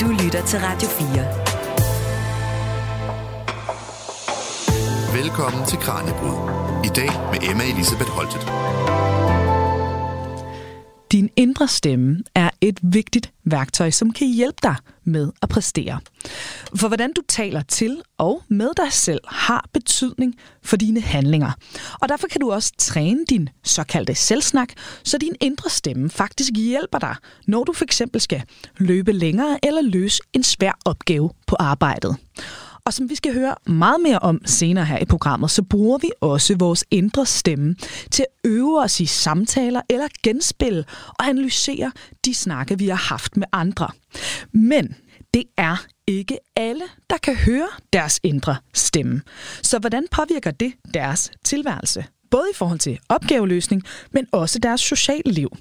Du lytter til Radio 4. Velkommen til Kranjebrud. I dag med Emma Elisabeth Holtet. Din indre stemme er et vigtigt værktøj, som kan hjælpe dig med at præstere. For hvordan du taler til og med dig selv har betydning for dine handlinger. Og derfor kan du også træne din såkaldte selvsnak, så din indre stemme faktisk hjælper dig, når du for eksempel skal løbe længere eller løse en svær opgave på arbejdet. Og som vi skal høre meget mere om senere her i programmet, så bruger vi også vores indre stemme til at øve os i samtaler eller genspil og analysere de snakke, vi har haft med andre. Men det er ikke alle, der kan høre deres indre stemme. Så hvordan påvirker det deres tilværelse? Både i forhold til opgaveløsning, men også deres sociale liv.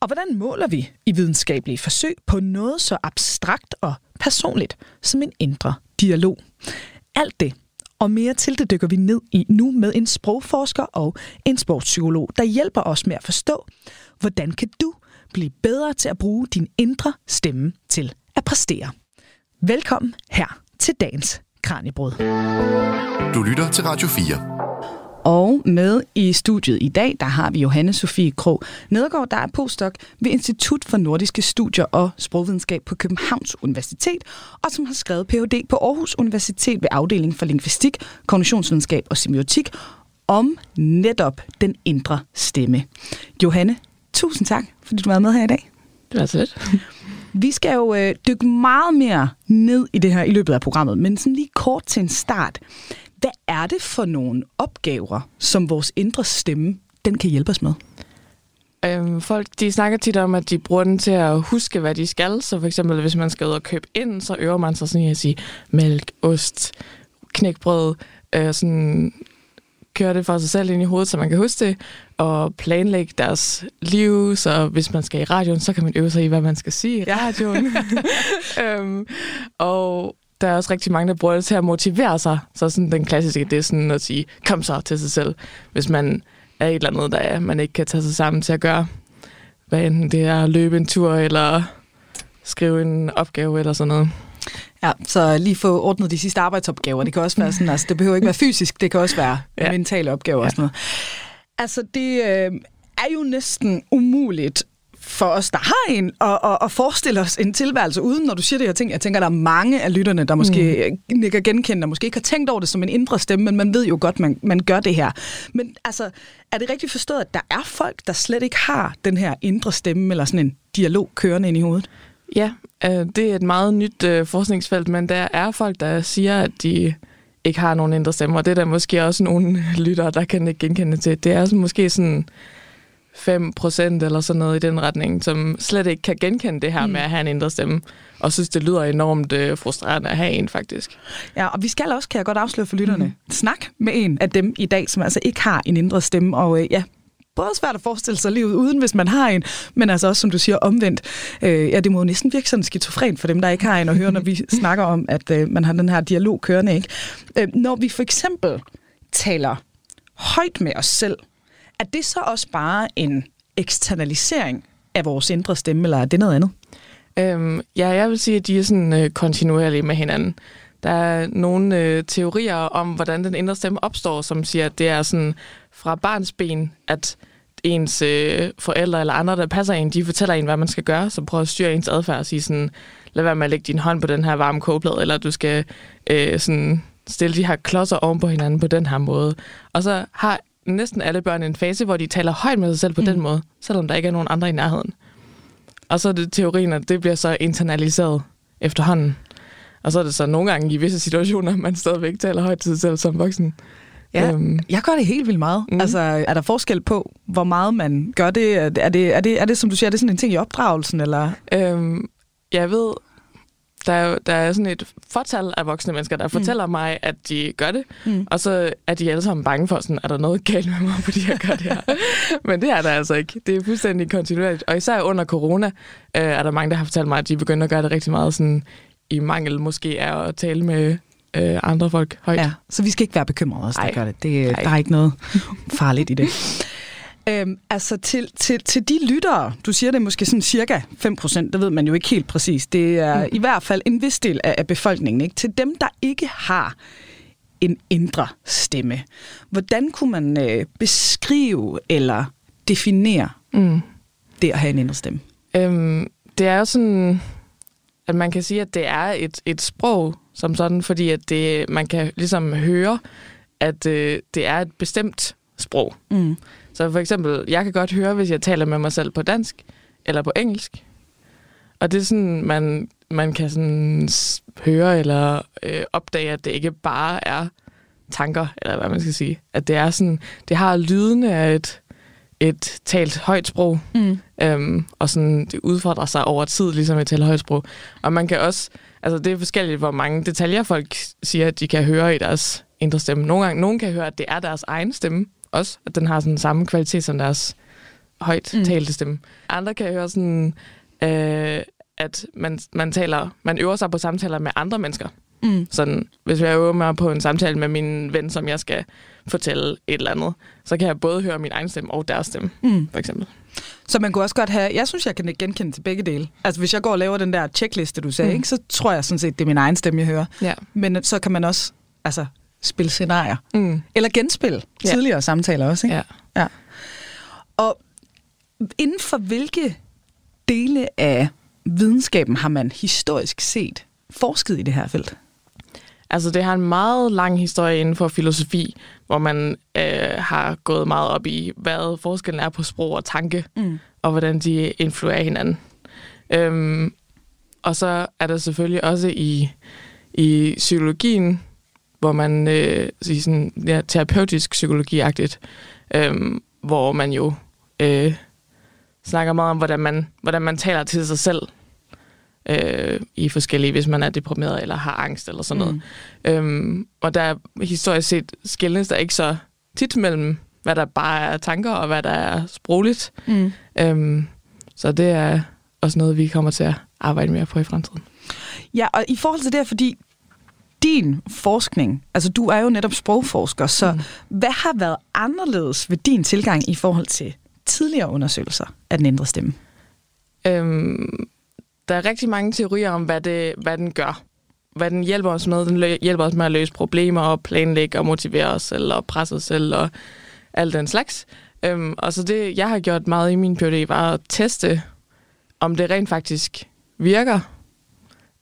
Og hvordan måler vi i videnskabelige forsøg på noget så abstrakt og personligt som en indre dialog? Alt det og mere til det dykker vi ned i nu med en sprogforsker og en sportspsykolog, der hjælper os med at forstå, hvordan kan du blive bedre til at bruge din indre stemme til at præstere. Velkommen her til dagens Kranjebrød. Du lytter til Radio 4. Og med i studiet i dag, der har vi Johanne Sofie Krog Nedergaard, der er postdoc ved Institut for Nordiske Studier og Sprogvidenskab på Københavns Universitet, og som har skrevet Ph.D. på Aarhus Universitet ved afdeling for lingvistik, kognitionsvidenskab og semiotik om netop den indre stemme. Johanne, tusind tak, fordi du var med her i dag. Det var så lidt. Vi skal jo øh, dykke meget mere ned i det her i løbet af programmet, men sådan lige kort til en start. Hvad er det for nogle opgaver, som vores indre stemme den kan hjælpe os med? Øhm, folk de snakker tit om, at de bruger den til at huske, hvad de skal. Så for eksempel, hvis man skal ud og købe ind, så øver man sig sådan at sige mælk, ost, knækbrød, øh, sådan køre det for sig selv ind i hovedet, så man kan huske det, og planlægge deres liv, så hvis man skal i radioen, så kan man øve sig i, hvad man skal sige i radioen. øhm, og der er også rigtig mange, der bruger det til at motivere sig. Så sådan den klassiske, det er sådan at sige, kom så til sig selv, hvis man er et eller andet, der er, man ikke kan tage sig sammen til at gøre. Hvad enten det er at løbe en tur, eller skrive en opgave, eller sådan noget. Ja, så lige få ordnet de sidste arbejdsopgaver. Det kan også være sådan, altså det behøver ikke være fysisk, det kan også være ja. mentale opgaver ja. og sådan noget. Altså det øh, er jo næsten umuligt for os, der har en, og, og, og forestille os en tilværelse uden, når du siger det her ting. Jeg tænker, der er mange af lytterne, der måske mm. nikker genkendende, og måske ikke har tænkt over det som en indre stemme, men man ved jo godt, man, man gør det her. Men altså, er det rigtigt forstået, at der er folk, der slet ikke har den her indre stemme, eller sådan en dialog kørende ind i hovedet? Ja, øh, det er et meget nyt øh, forskningsfelt, men der er folk, der siger, at de ikke har nogen indre stemme, og det er der måske også nogle lyttere, der kan ikke genkende til. Det er altså måske sådan 5 procent eller sådan noget i den retning, som slet ikke kan genkende det her mm. med at have en indre stemme, og synes, det lyder enormt øh, frustrerende at have en, faktisk. Ja, og vi skal også, kan jeg godt afsløre for lytterne, mm. snak med en af dem i dag, som altså ikke har en indre stemme, og øh, ja, både svært at forestille sig livet uden, hvis man har en, men altså også, som du siger, omvendt. Øh, ja, det må jo næsten virke sådan skizofren for dem, der ikke har en, at høre, når vi snakker om, at øh, man har den her dialog kørende. Ikke? Øh, når vi for eksempel taler højt med os selv, er det så også bare en eksternalisering af vores indre stemme, eller er det noget andet? Øhm, ja, jeg vil sige, at de er sådan øh, kontinuerlige med hinanden. Der er nogle øh, teorier om, hvordan den indre stemme opstår, som siger, at det er sådan fra barns ben, at ens øh, forældre eller andre, der passer en, de fortæller en, hvad man skal gøre, så prøver at styre ens adfærd og sige sådan, lad være med at lægge din hånd på den her varme kogeplade, eller du skal øh, sådan stille de her klodser oven på hinanden på den her måde. Og så har næsten alle børn en fase, hvor de taler højt med sig selv på mm. den måde, selvom der ikke er nogen andre i nærheden. Og så er det teorien, at det bliver så internaliseret efterhånden. Og så er det så nogle gange i visse situationer, man stadigvæk taler højt til sig selv som voksen. Ja, øhm. jeg gør det helt vildt meget. Mm. Altså, er der forskel på, hvor meget man gør det? Er det, er det, er det, er det som du siger, er det sådan en ting i opdragelsen? Eller? Øhm, jeg ved, der er, der er sådan et fortal af voksne mennesker, der mm. fortæller mig, at de gør det, mm. og så er de alle sammen bange for, sådan, er der noget galt med mig, fordi jeg gør det her? Men det er der altså ikke. Det er fuldstændig kontinuerligt. Og især under corona øh, er der mange, der har fortalt mig, at de begynder at gøre det rigtig meget sådan, i mangel måske er at tale med øh, andre folk højt. Ja, så vi skal ikke være bekymrede os, der gør det. det der er ikke noget farligt i det. Øhm, altså til, til, til de lyttere, du siger det måske sådan cirka 5 procent, det ved man jo ikke helt præcis. Det er mm. i hvert fald en vis del af, af befolkningen. Ikke? Til dem, der ikke har en indre stemme. Hvordan kunne man øh, beskrive eller definere mm. det at have en indre stemme? Øhm, det er jo sådan, at man kan sige, at det er et, et sprog som sådan, fordi at det, man kan ligesom høre, at øh, det er et bestemt sprog. Mm. Så for eksempel, jeg kan godt høre, hvis jeg taler med mig selv på dansk eller på engelsk. Og det er sådan, man, man kan sådan høre eller øh, opdage, at det ikke bare er tanker, eller hvad man skal sige. At det er sådan, det har lydene af et, et talt højt sprog, mm. øhm, og sådan, det udfordrer sig over tid, ligesom et talt højt sprog. Og man kan også, altså det er forskelligt, hvor mange detaljer folk siger, at de kan høre i deres indre stemme. Nogle gange, nogen kan høre, at det er deres egen stemme også, at den har sådan samme kvalitet som deres højt mm. talte stemme. Andre kan høre sådan, øh, at man, man, taler, man øver sig på samtaler med andre mennesker. Mm. Sådan, hvis jeg øver mig på en samtale med min ven, som jeg skal fortælle et eller andet, så kan jeg både høre min egen stemme og deres stemme, mm. for eksempel. Så man kunne også godt have, jeg synes, jeg kan genkende til begge dele. Altså hvis jeg går og laver den der checkliste, du sagde, mm. ikke, så tror jeg sådan set, det er min egen stemme, jeg hører. Ja. Men så kan man også altså, spille scenarier. Mm. Eller genspille ja. tidligere samtaler også. Ikke? Ja. ja. Og inden for hvilke dele af videnskaben har man historisk set forsket i det her felt? Altså, det har en meget lang historie inden for filosofi, hvor man øh, har gået meget op i, hvad forskellen er på sprog og tanke, mm. og hvordan de influerer hinanden. Øhm, og så er der selvfølgelig også i, i psykologien, hvor man øh, siger sådan, ja, terapeutisk psykologiagtigt, øh, hvor man jo øh, snakker meget om, hvordan man, hvordan man taler til sig selv øh, i forskellige, hvis man er deprimeret eller har angst eller sådan noget. Mm. Øhm, og der historisk set skældnes der ikke så tit mellem, hvad der bare er tanker og hvad der er sprogligt. Mm. Øhm, så det er også noget, vi kommer til at arbejde mere på i fremtiden. Ja, og i forhold til det fordi din forskning, altså du er jo netop sprogforsker, så mm. hvad har været anderledes ved din tilgang i forhold til tidligere undersøgelser af den indre stemme? Øhm, der er rigtig mange teorier om, hvad, det, hvad den gør. Hvad den hjælper os med. Den hjælper os med at løse problemer og planlægge og motivere os selv og presse os selv og alt den slags. Øhm, og så det, jeg har gjort meget i min PhD, var at teste, om det rent faktisk virker.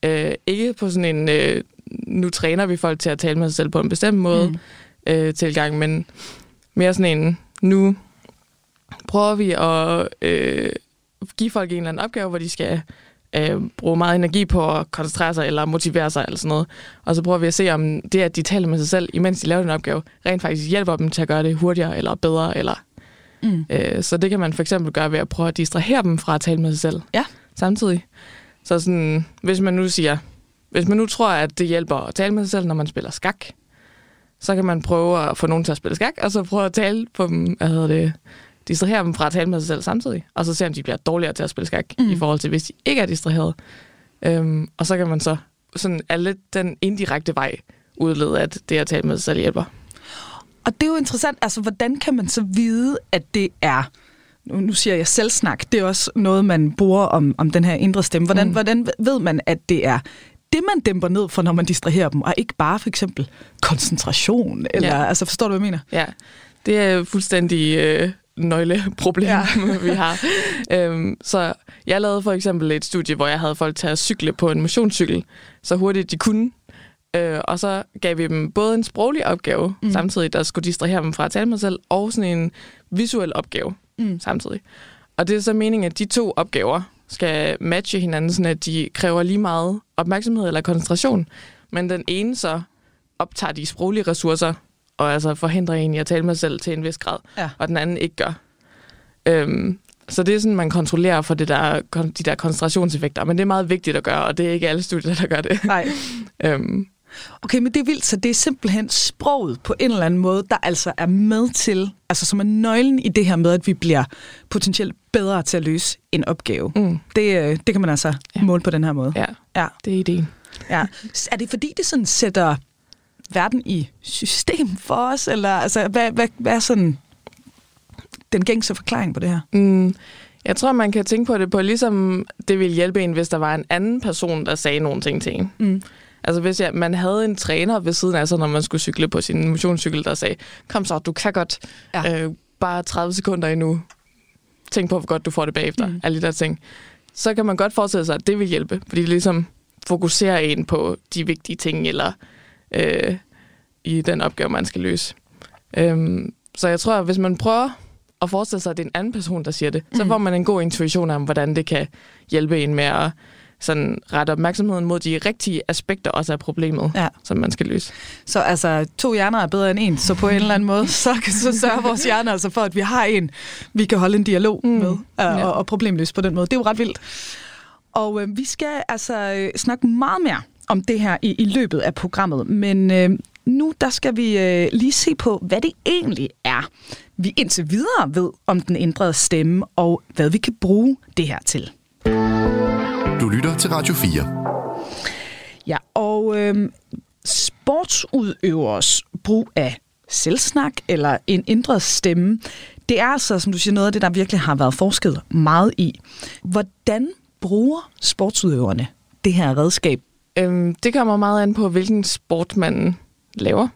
Øh, ikke på sådan en øh, nu træner vi folk til at tale med sig selv på en bestemt måde mm. øh, tilgang, men mere sådan en, nu prøver vi at øh, give folk en eller anden opgave, hvor de skal øh, bruge meget energi på at koncentrere sig eller motivere sig eller sådan noget. Og så prøver vi at se, om det, at de taler med sig selv, imens de laver den opgave, rent faktisk hjælper dem til at gøre det hurtigere eller bedre. Eller, mm. øh, så det kan man for eksempel gøre ved at prøve at distrahere dem fra at tale med sig selv ja. samtidig. Så sådan, hvis man nu siger, hvis man nu tror, at det hjælper at tale med sig selv, når man spiller skak, så kan man prøve at få nogen til at spille skak, og så prøve at tale på dem, hvad hedder det, distrahere dem fra at tale med sig selv samtidig, og så se, om de bliver dårligere til at spille skak, mm. i forhold til, hvis de ikke er distraheret. Øhm, og så kan man så sådan er lidt den indirekte vej udlede, at det at tale med sig selv hjælper. Og det er jo interessant, altså hvordan kan man så vide, at det er nu, nu siger jeg selvsnak, det er også noget, man bruger om, om den her indre stemme. Hvordan, mm. hvordan ved man, at det er det, man dæmper ned for, når man distraherer dem, og ikke bare for eksempel koncentration? Eller, ja. Altså, forstår du, hvad jeg mener? Ja, det er fuldstændig øh, nøgleproblem, ja. vi har. øhm, så jeg lavede for eksempel et studie, hvor jeg havde folk til at cykle på en motionscykel, så hurtigt de kunne. Øh, og så gav vi dem både en sproglig opgave, mm. samtidig der skulle distrahere dem fra at tale med sig selv, og sådan en visuel opgave mm. samtidig. Og det er så meningen, at de to opgaver skal matche hinanden, sådan at de kræver lige meget opmærksomhed eller koncentration. Men den ene så optager de sproglige ressourcer, og altså forhindrer en i at tale med sig selv til en vis grad, ja. og den anden ikke gør. Øhm, så det er sådan, man kontrollerer for det der, de der koncentrationseffekter, men det er meget vigtigt at gøre, og det er ikke alle studier, der gør det. Nej. øhm, Okay, men det er vildt, så det er simpelthen sproget på en eller anden måde, der altså er med til, altså som er nøglen i det her med, at vi bliver potentielt bedre til at løse en opgave. Mm. Det, øh, det kan man altså ja. måle på den her måde. Ja, ja. det er ideen. Ja. Er det fordi, det sådan sætter verden i system for os, eller altså, hvad, hvad, hvad er sådan den gængse forklaring på det her? Mm, jeg tror, man kan tænke på det på, ligesom det ville hjælpe en, hvis der var en anden person, der sagde nogle ting til en. Mm. Altså hvis jeg, man havde en træner ved siden af sig, når man skulle cykle på sin motionscykel, der sagde, kom så, du kan godt, ja. øh, bare 30 sekunder endnu. Tænk på, hvor godt du får det bagefter. Mm. Alle de der ting. Så kan man godt forestille sig, at det vil hjælpe, fordi det ligesom fokuserer en på de vigtige ting, eller øh, i den opgave, man skal løse. Øhm, så jeg tror, at hvis man prøver at forestille sig, at det er en anden person, der siger det, mm. så får man en god intuition om, hvordan det kan hjælpe en med at sådan rette opmærksomheden mod de rigtige aspekter også af problemet, ja. som man skal løse. Så altså, to hjerner er bedre end en, så på en eller anden måde, så, så sørger vores hjerner altså for, at vi har en, vi kan holde en dialog mm. med, og, ja. og, og problemløse på den måde. Det er jo ret vildt. Og øh, vi skal altså øh, snakke meget mere om det her i, i løbet af programmet, men øh, nu der skal vi øh, lige se på, hvad det egentlig er, vi indtil videre ved om den ændrede stemme, og hvad vi kan bruge det her til. Du lytter til Radio 4. Ja, og øh, sportsudøvers brug af selvsnak eller en ændret stemme, det er altså, som du siger, noget af det, der virkelig har været forsket meget i. Hvordan bruger sportsudøverne det her redskab? Øhm, det kommer meget an på, hvilken sport man laver.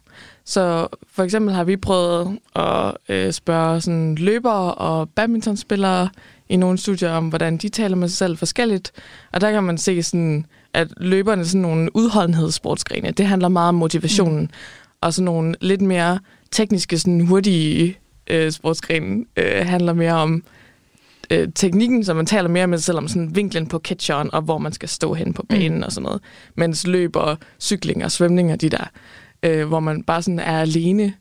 Så for eksempel har vi prøvet at øh, spørge sådan løbere og badmintonspillere i nogle studier om, hvordan de taler med sig selv forskelligt. Og der kan man se, sådan, at løberne er sådan nogle udholdenhedssportsgrene. Det handler meget om motivationen. Mm. Og sådan nogle lidt mere tekniske, sådan hurtige øh, sportsgrene øh, handler mere om øh, teknikken, så man taler mere med sig selv om sådan vinklen på catcheren, og hvor man skal stå hen på banen mm. og sådan noget. Mens løb og cykling og svømning og de der, øh, hvor man bare sådan er alene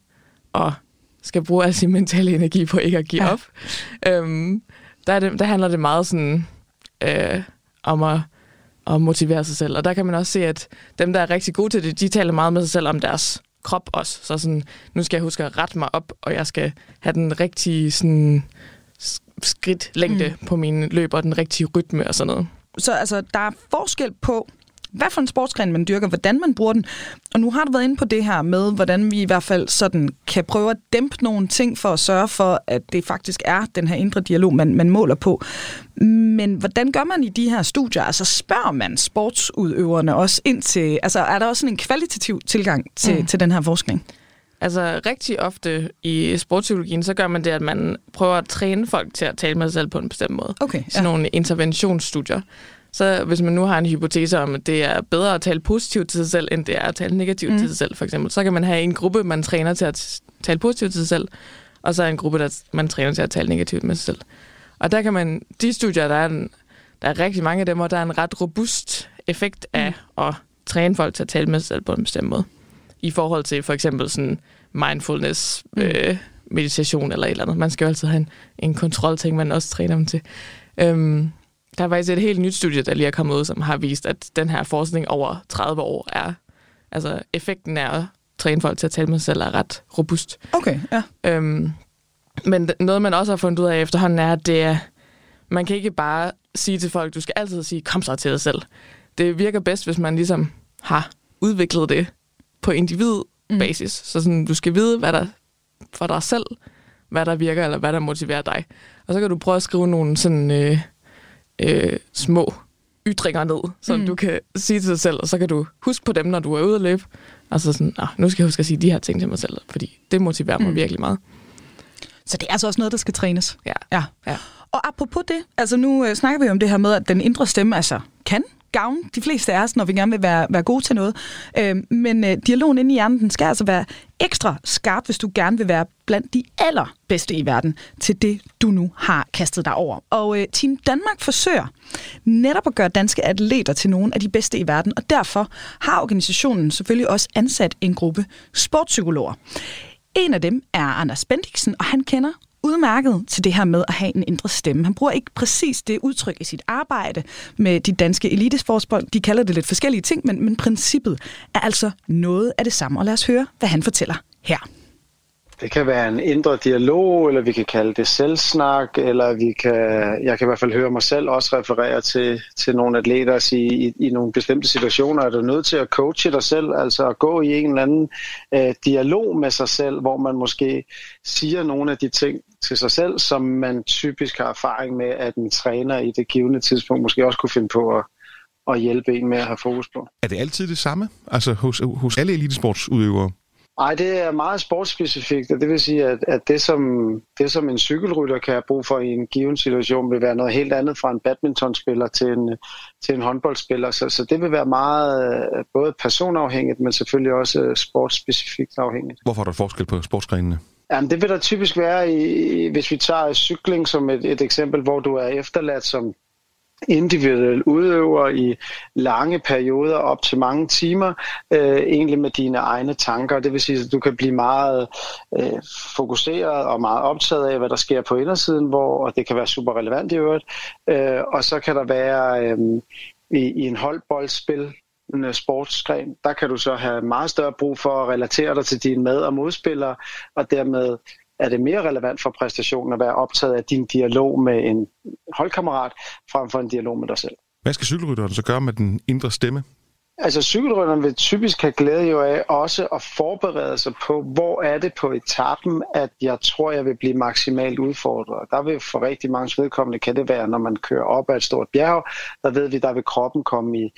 og skal bruge al sin mentale energi på ikke at give ja. op. Øhm, der, er det, der handler det meget sådan øh, om at, at motivere sig selv. Og der kan man også se, at dem, der er rigtig gode til det, de taler meget med sig selv om deres krop også. Så sådan, nu skal jeg huske at rette mig op, og jeg skal have den rigtige sådan, skridt længde mm. på mine løb, og den rigtige rytme og sådan noget. Så altså, der er forskel på, hvad for en sportsgren man dyrker, hvordan man bruger den. Og nu har du været inde på det her med, hvordan vi i hvert fald sådan kan prøve at dæmpe nogle ting for at sørge for, at det faktisk er den her indre dialog, man, man måler på. Men hvordan gør man i de her studier? Altså spørger man sportsudøverne også ind til, altså er der også sådan en kvalitativ tilgang til, mm. til den her forskning? Altså rigtig ofte i sportspsykologien, så gør man det, at man prøver at træne folk til at tale med sig selv på en bestemt måde. Okay, ja. Sådan nogle interventionsstudier. Så hvis man nu har en hypotese om, at det er bedre at tale positivt til sig selv, end det er at tale negativt mm. til sig selv, for eksempel, så kan man have en gruppe, man træner til at tale positivt til sig selv, og så en gruppe, der man træner til at tale negativt med sig selv. Og der kan man, de studier, der er, en, der er rigtig mange af dem, og der er en ret robust effekt af mm. at træne folk til at tale med sig selv på en bestemt måde. I forhold til for eksempel sådan mindfulness, mm. øh, meditation eller et eller andet. Man skal jo altid have en, en kontrolting, man også træner dem til. Øhm, der er faktisk et helt nyt studie, der lige er kommet ud, som har vist, at den her forskning over 30 år er, altså effekten af at træne folk til at tale med sig selv er ret robust. Okay, ja. Øhm, men noget, man også har fundet ud af efterhånden, er, at det er, man kan ikke bare sige til folk, du skal altid sige, kom så til dig selv. Det virker bedst, hvis man ligesom har udviklet det på individbasis. Mm. Så sådan, du skal vide, hvad der for dig selv, hvad der virker, eller hvad der motiverer dig. Og så kan du prøve at skrive nogle sådan... Øh, øh, små ytringer ned, som mm. du kan sige til dig selv, og så kan du huske på dem, når du er ude at løbe. Altså sådan, nu skal jeg huske at sige de her ting til mig selv, fordi det motiverer mig mm. virkelig meget. Så det er altså også noget, der skal trænes? Ja. ja. ja. Og apropos det, altså nu øh, snakker vi om det her med, at den indre stemme altså kan gavne de fleste af os, når vi gerne vil være, være gode til noget. Øh, men øh, dialogen inde i hjernen, den skal altså være ekstra skarp, hvis du gerne vil være blandt de allerbedste i verden til det, du nu har kastet dig over. Og øh, Team Danmark forsøger netop at gøre danske atleter til nogle af de bedste i verden, og derfor har organisationen selvfølgelig også ansat en gruppe sportspsykologer. En af dem er Anders Bendiksen, og han kender udmærket til det her med at have en indre stemme. Han bruger ikke præcis det udtryk i sit arbejde med de danske elitesportsbold. De kalder det lidt forskellige ting, men, men princippet er altså noget af det samme. Og lad os høre, hvad han fortæller her. Det kan være en indre dialog, eller vi kan kalde det selvsnak, eller vi kan, jeg kan i hvert fald høre mig selv også referere til, til nogle atleter og sige, i, i nogle bestemte situationer er du nødt til at coache dig selv, altså at gå i en eller anden øh, dialog med sig selv, hvor man måske siger nogle af de ting, til sig selv, som man typisk har erfaring med, at en træner i det givende tidspunkt måske også kunne finde på at, at hjælpe en med at have fokus på. Er det altid det samme? Altså hos, hos alle elitesportsudøvere? Nej, det er meget sportsspecifikt, og det vil sige, at, at det, som, det, som en cykelrytter kan have brug for i en given situation, vil være noget helt andet fra en badmintonspiller til en, til en håndboldspiller. Så, så det vil være meget både personafhængigt, men selvfølgelig også sportsspecifikt afhængigt. Hvorfor er der forskel på sportsgrenene? Jamen, det vil der typisk være, i, hvis vi tager cykling som et, et eksempel, hvor du er efterladt som individuel udøver i lange perioder op til mange timer, øh, egentlig med dine egne tanker. Det vil sige, at du kan blive meget øh, fokuseret og meget optaget af, hvad der sker på indersiden, hvor og det kan være super relevant i øvrigt. Øh, og så kan der være øh, i, i en holdboldspil, en sportsgren, der kan du så have meget større brug for at relatere dig til dine med- og modspillere, og dermed er det mere relevant for præstationen at være optaget af din dialog med en holdkammerat, frem for en dialog med dig selv. Hvad skal cykelrytteren så gøre med den indre stemme? Altså cykelrytteren vil typisk have glæde jo af også at forberede sig på, hvor er det på etappen, at jeg tror, jeg vil blive maksimalt udfordret. Der vil for rigtig mange vedkommende kan det være, når man kører op ad et stort bjerg, der ved vi, der vil kroppen komme i,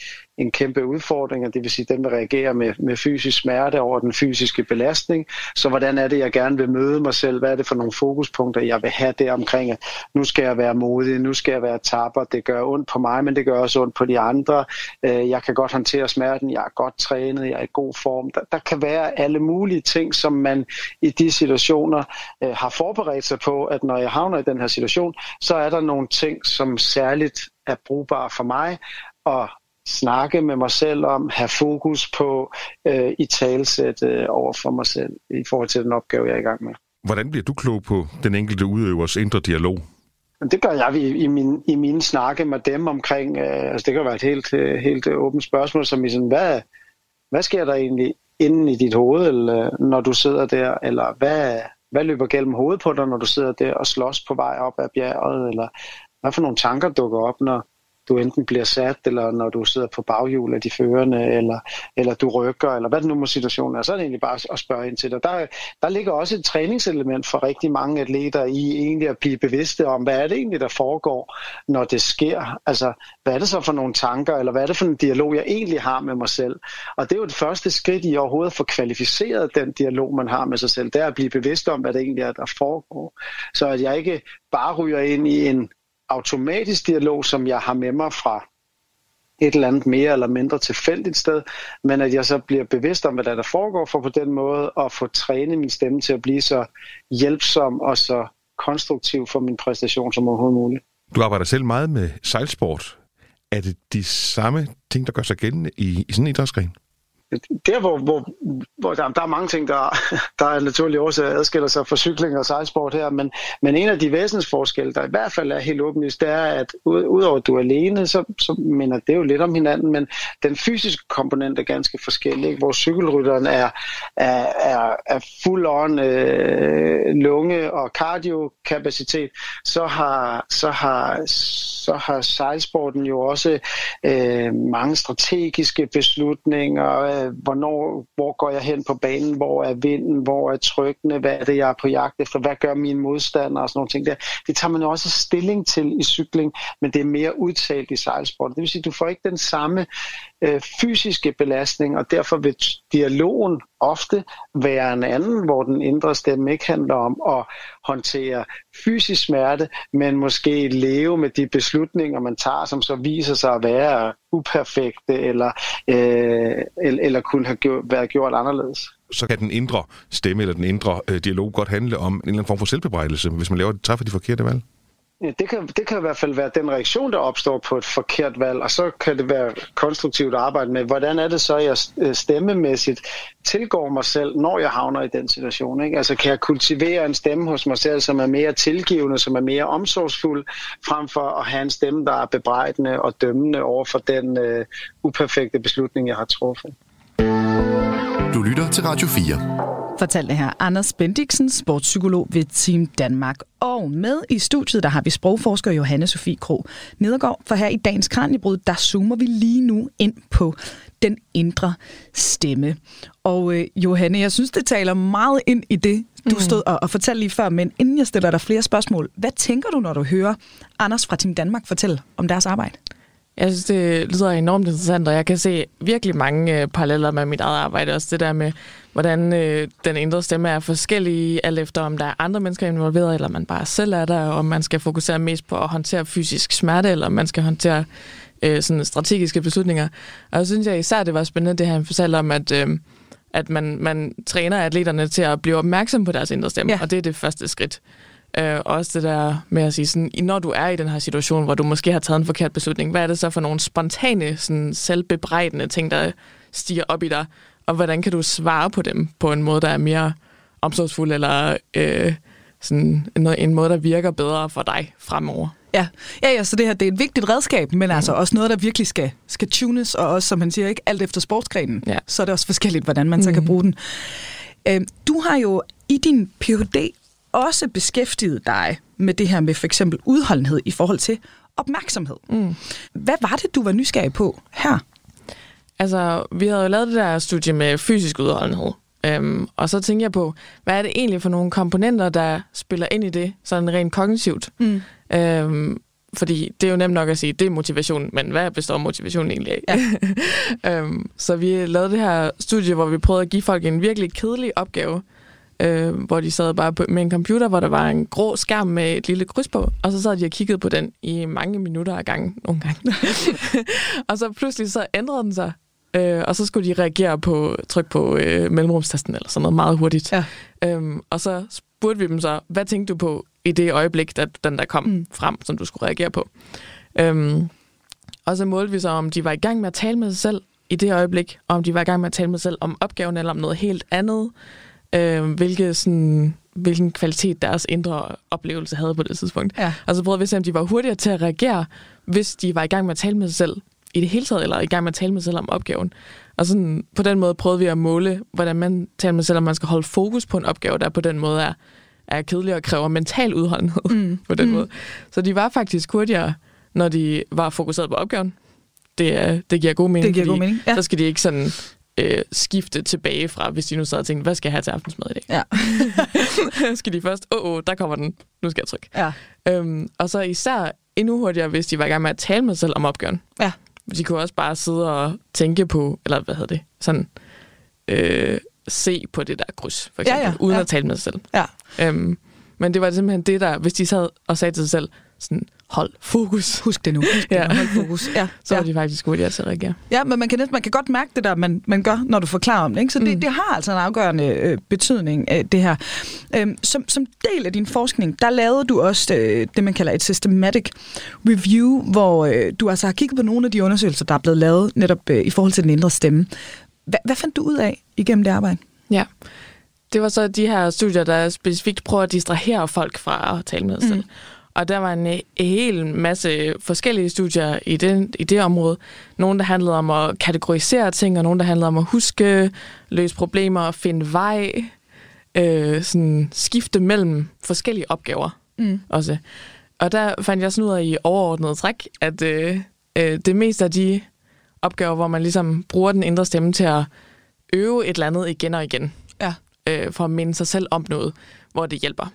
en kæmpe udfordring, og det vil sige, at den vil reagere med, med fysisk smerte over den fysiske belastning. Så hvordan er det, jeg gerne vil møde mig selv? Hvad er det for nogle fokuspunkter, jeg vil have der omkring, at nu skal jeg være modig, nu skal jeg være tapper, det gør ondt på mig, men det gør også ondt på de andre. Øh, jeg kan godt håndtere smerten, jeg er godt trænet, jeg er i god form. Der, der kan være alle mulige ting, som man i de situationer øh, har forberedt sig på, at når jeg havner i den her situation, så er der nogle ting, som særligt er brugbare for mig, og snakke med mig selv om, have fokus på øh, i talsæt øh, over for mig selv i forhold til den opgave, jeg er i gang med. Hvordan bliver du klog på den enkelte udøvers indre dialog? Det gør jeg i, i, min, i mine snakke med dem omkring, øh, altså det kan være et helt, helt åbent spørgsmål, som i sådan, hvad, hvad sker der egentlig inden i dit hoved, eller, når du sidder der, eller hvad, hvad løber gennem hovedet på dig, når du sidder der og slås på vej op ad bjerget, eller hvad for nogle tanker dukker op, når, du enten bliver sat, eller når du sidder på baghjul af de førende, eller, eller du rykker, eller hvad det nu må situationen er, så er det egentlig bare at spørge ind til det. Der, der ligger også et træningselement for rigtig mange atleter i egentlig at blive bevidste om, hvad er det egentlig, der foregår, når det sker. Altså, hvad er det så for nogle tanker, eller hvad er det for en dialog, jeg egentlig har med mig selv? Og det er jo det første skridt i overhovedet at få kvalificeret den dialog, man har med sig selv, det er at blive bevidst om, hvad det egentlig er, der foregår. Så at jeg ikke bare ryger ind i en automatisk dialog, som jeg har med mig fra et eller andet mere eller mindre tilfældigt sted, men at jeg så bliver bevidst om, hvad der, foregår, for på den måde at få trænet min stemme til at blive så hjælpsom og så konstruktiv for min præstation som overhovedet muligt. Du arbejder selv meget med sejlsport. Er det de samme ting, der gør sig gældende i, i sådan en idrætsgren? Der hvor, hvor, hvor der, der er mange ting, der, der er naturlig også adskiller sig fra cykling og sejlsport her, men, men en af de væsensforskelle, der i hvert fald er helt åbenlyst, det er, at udover at du er alene, så, så minder det jo lidt om hinanden, men den fysiske komponent er ganske forskellig, ikke? hvor cykelrytteren er, er, er, er fuld on øh, lunge- og kardiokapacitet, så har, så har, så har sejlsporten jo også øh, mange strategiske beslutninger, øh, hvornår, hvor går jeg hen på banen, hvor er vinden, hvor er trykkene, hvad er det, jeg er på jagt efter, hvad gør mine modstandere og sådan nogle ting der. Det tager man jo også stilling til i cykling, men det er mere udtalt i sejlsport. Det vil sige, at du får ikke den samme øh, fysiske belastning, og derfor vil dialogen ofte være en anden, hvor den indre stemme ikke handler om at håndtere fysisk smerte, men måske leve med de beslutninger, man tager, som så viser sig at være uperfekte eller, øh, eller, eller kunne have gjort, været gjort anderledes så kan den indre stemme eller den indre øh, dialog godt handle om en eller anden form for selvbebrejdelse, hvis man laver, træffer de forkerte valg? Det kan, det kan i hvert fald være den reaktion, der opstår på et forkert valg, og så kan det være konstruktivt at arbejde med, hvordan er det så, jeg øh, stemmemæssigt tilgår mig selv, når jeg havner i den situation. Ikke? Altså kan jeg kultivere en stemme hos mig selv, som er mere tilgivende, som er mere omsorgsfuld, frem for at have en stemme, der er bebrejdende og dømmende over for den øh, uperfekte beslutning, jeg har truffet. Du lytter til Radio 4. fortalte her Anders Bendiksen, sportspsykolog ved Team Danmark. Og med i studiet, der har vi sprogforsker Johanne Sofie Kro Nedergaard. For her i dagens Kranjebrud, der zoomer vi lige nu ind på den indre stemme. Og øh, Johanne, jeg synes, det taler meget ind i det, du mm. stod og, og fortalte lige før. Men inden jeg stiller dig flere spørgsmål, hvad tænker du, når du hører Anders fra Team Danmark fortælle om deres arbejde? Jeg synes, det lyder enormt interessant, og jeg kan se virkelig mange øh, paralleller med mit eget arbejde. Også det der med, hvordan øh, den indre stemme er forskellig, alt efter om der er andre mennesker involveret, eller man bare selv er der, og om man skal fokusere mest på at håndtere fysisk smerte, eller om man skal håndtere øh, sådan strategiske beslutninger. Og jeg synes jeg især, det var spændende, det han fortalte om, at, øh, at man, man træner atleterne til at blive opmærksom på deres indre stemme, ja. og det er det første skridt. Øh, også det der med at sige, sådan, når du er i den her situation, hvor du måske har taget en forkert beslutning, hvad er det så for nogle spontane, sådan, selvbebrejdende ting, der stiger op i dig, og hvordan kan du svare på dem på en måde, der er mere omsorgsfuld, eller øh, sådan en, en måde, der virker bedre for dig fremover? Ja, ja, ja så det her det er et vigtigt redskab, men mm. altså også noget, der virkelig skal, skal tunes, og også, som man siger, ikke alt efter sportsgrenen. Ja. Så er det også forskelligt, hvordan man mm. så kan bruge den. Øh, du har jo i din Ph.D også beskæftiget dig med det her med for eksempel udholdenhed i forhold til opmærksomhed. Mm. Hvad var det, du var nysgerrig på her? Altså, vi havde jo lavet det der studie med fysisk udholdenhed. Øhm, og så tænker jeg på, hvad er det egentlig for nogle komponenter, der spiller ind i det, sådan rent kognitivt? Mm. Øhm, fordi det er jo nemt nok at sige, det er motivation, men hvad består motivation egentlig af? Ja. øhm, så vi lavede det her studie, hvor vi prøvede at give folk en virkelig kedelig opgave, øh, hvor de sad bare på, med en computer, hvor der var en grå skærm med et lille kryds på, og så sad de og kiggede på den i mange minutter ad gangen, nogle gange. og så pludselig så ændrede den sig, øh, og så skulle de reagere på tryk på øh, mellemrumstasten eller sådan noget meget hurtigt. Ja. Øhm, og så spurgte vi dem så, hvad tænkte du på i det øjeblik, da den der kom mm. frem, som du skulle reagere på? Øhm, og så målte vi så, om de var i gang med at tale med sig selv i det øjeblik, og om de var i gang med at tale med sig selv om opgaven eller om noget helt andet øh, hvilke, sådan, hvilken kvalitet deres indre oplevelse havde på det tidspunkt. Ja. Og så prøvede vi at se, om de var hurtigere til at reagere, hvis de var i gang med at tale med sig selv i det hele taget, eller i gang med at tale med sig selv om opgaven. Og sådan, på den måde prøvede vi at måle, hvordan man taler med sig selv, om man skal holde fokus på en opgave, der på den måde er, er kedelig og kræver mental udholdenhed mm. på den mm. måde. Så de var faktisk hurtigere, når de var fokuseret på opgaven. Det, det giver god mening, det giver god mening. Ja. så skal de ikke sådan øh, skifte tilbage fra, hvis de nu sad og tænkte, hvad skal jeg have til aftensmad i dag? Ja. skal de først, åh, oh, oh, der kommer den, nu skal jeg trykke. Ja. Øhm, og så især endnu hurtigere, hvis de var i gang med at tale med sig selv om opgaven. Ja. De kunne også bare sidde og tænke på, eller hvad hedder det, sådan, øh, se på det der kryds, for eksempel, ja, ja. uden ja. at tale med sig selv. Ja. Øhm, men det var simpelthen det der, hvis de sad og sagde til sig selv, sådan, hold fokus. Husk det nu. Husk ja. det nu. Hold fokus. Ja. Så ja. de faktisk hurtigere til at reagere. Ja, men man kan, næsten, man kan godt mærke det der, man, man gør, når du forklarer om det. Ikke? Så det, mm. det har altså en afgørende øh, betydning, øh, det her. Øhm, som, som del af din forskning, der lavede du også øh, det, man kalder et systematic review, hvor øh, du altså har kigget på nogle af de undersøgelser, der er blevet lavet netop øh, i forhold til den indre stemme. Hva, hvad fandt du ud af igennem det arbejde? Ja, det var så de her studier, der specifikt prøver at distrahere folk fra at tale med sig mm. Og der var en, en hel masse forskellige studier i det, i det område. Nogle, der handlede om at kategorisere ting, og nogle, der handlede om at huske, løse problemer og finde vej. Øh, sådan skifte mellem forskellige opgaver mm. også. Og der fandt jeg sådan ud af i overordnet træk, at øh, øh, det meste af de opgaver, hvor man ligesom bruger den indre stemme til at øve et eller andet igen og igen, ja. øh, for at minde sig selv om noget, hvor det hjælper.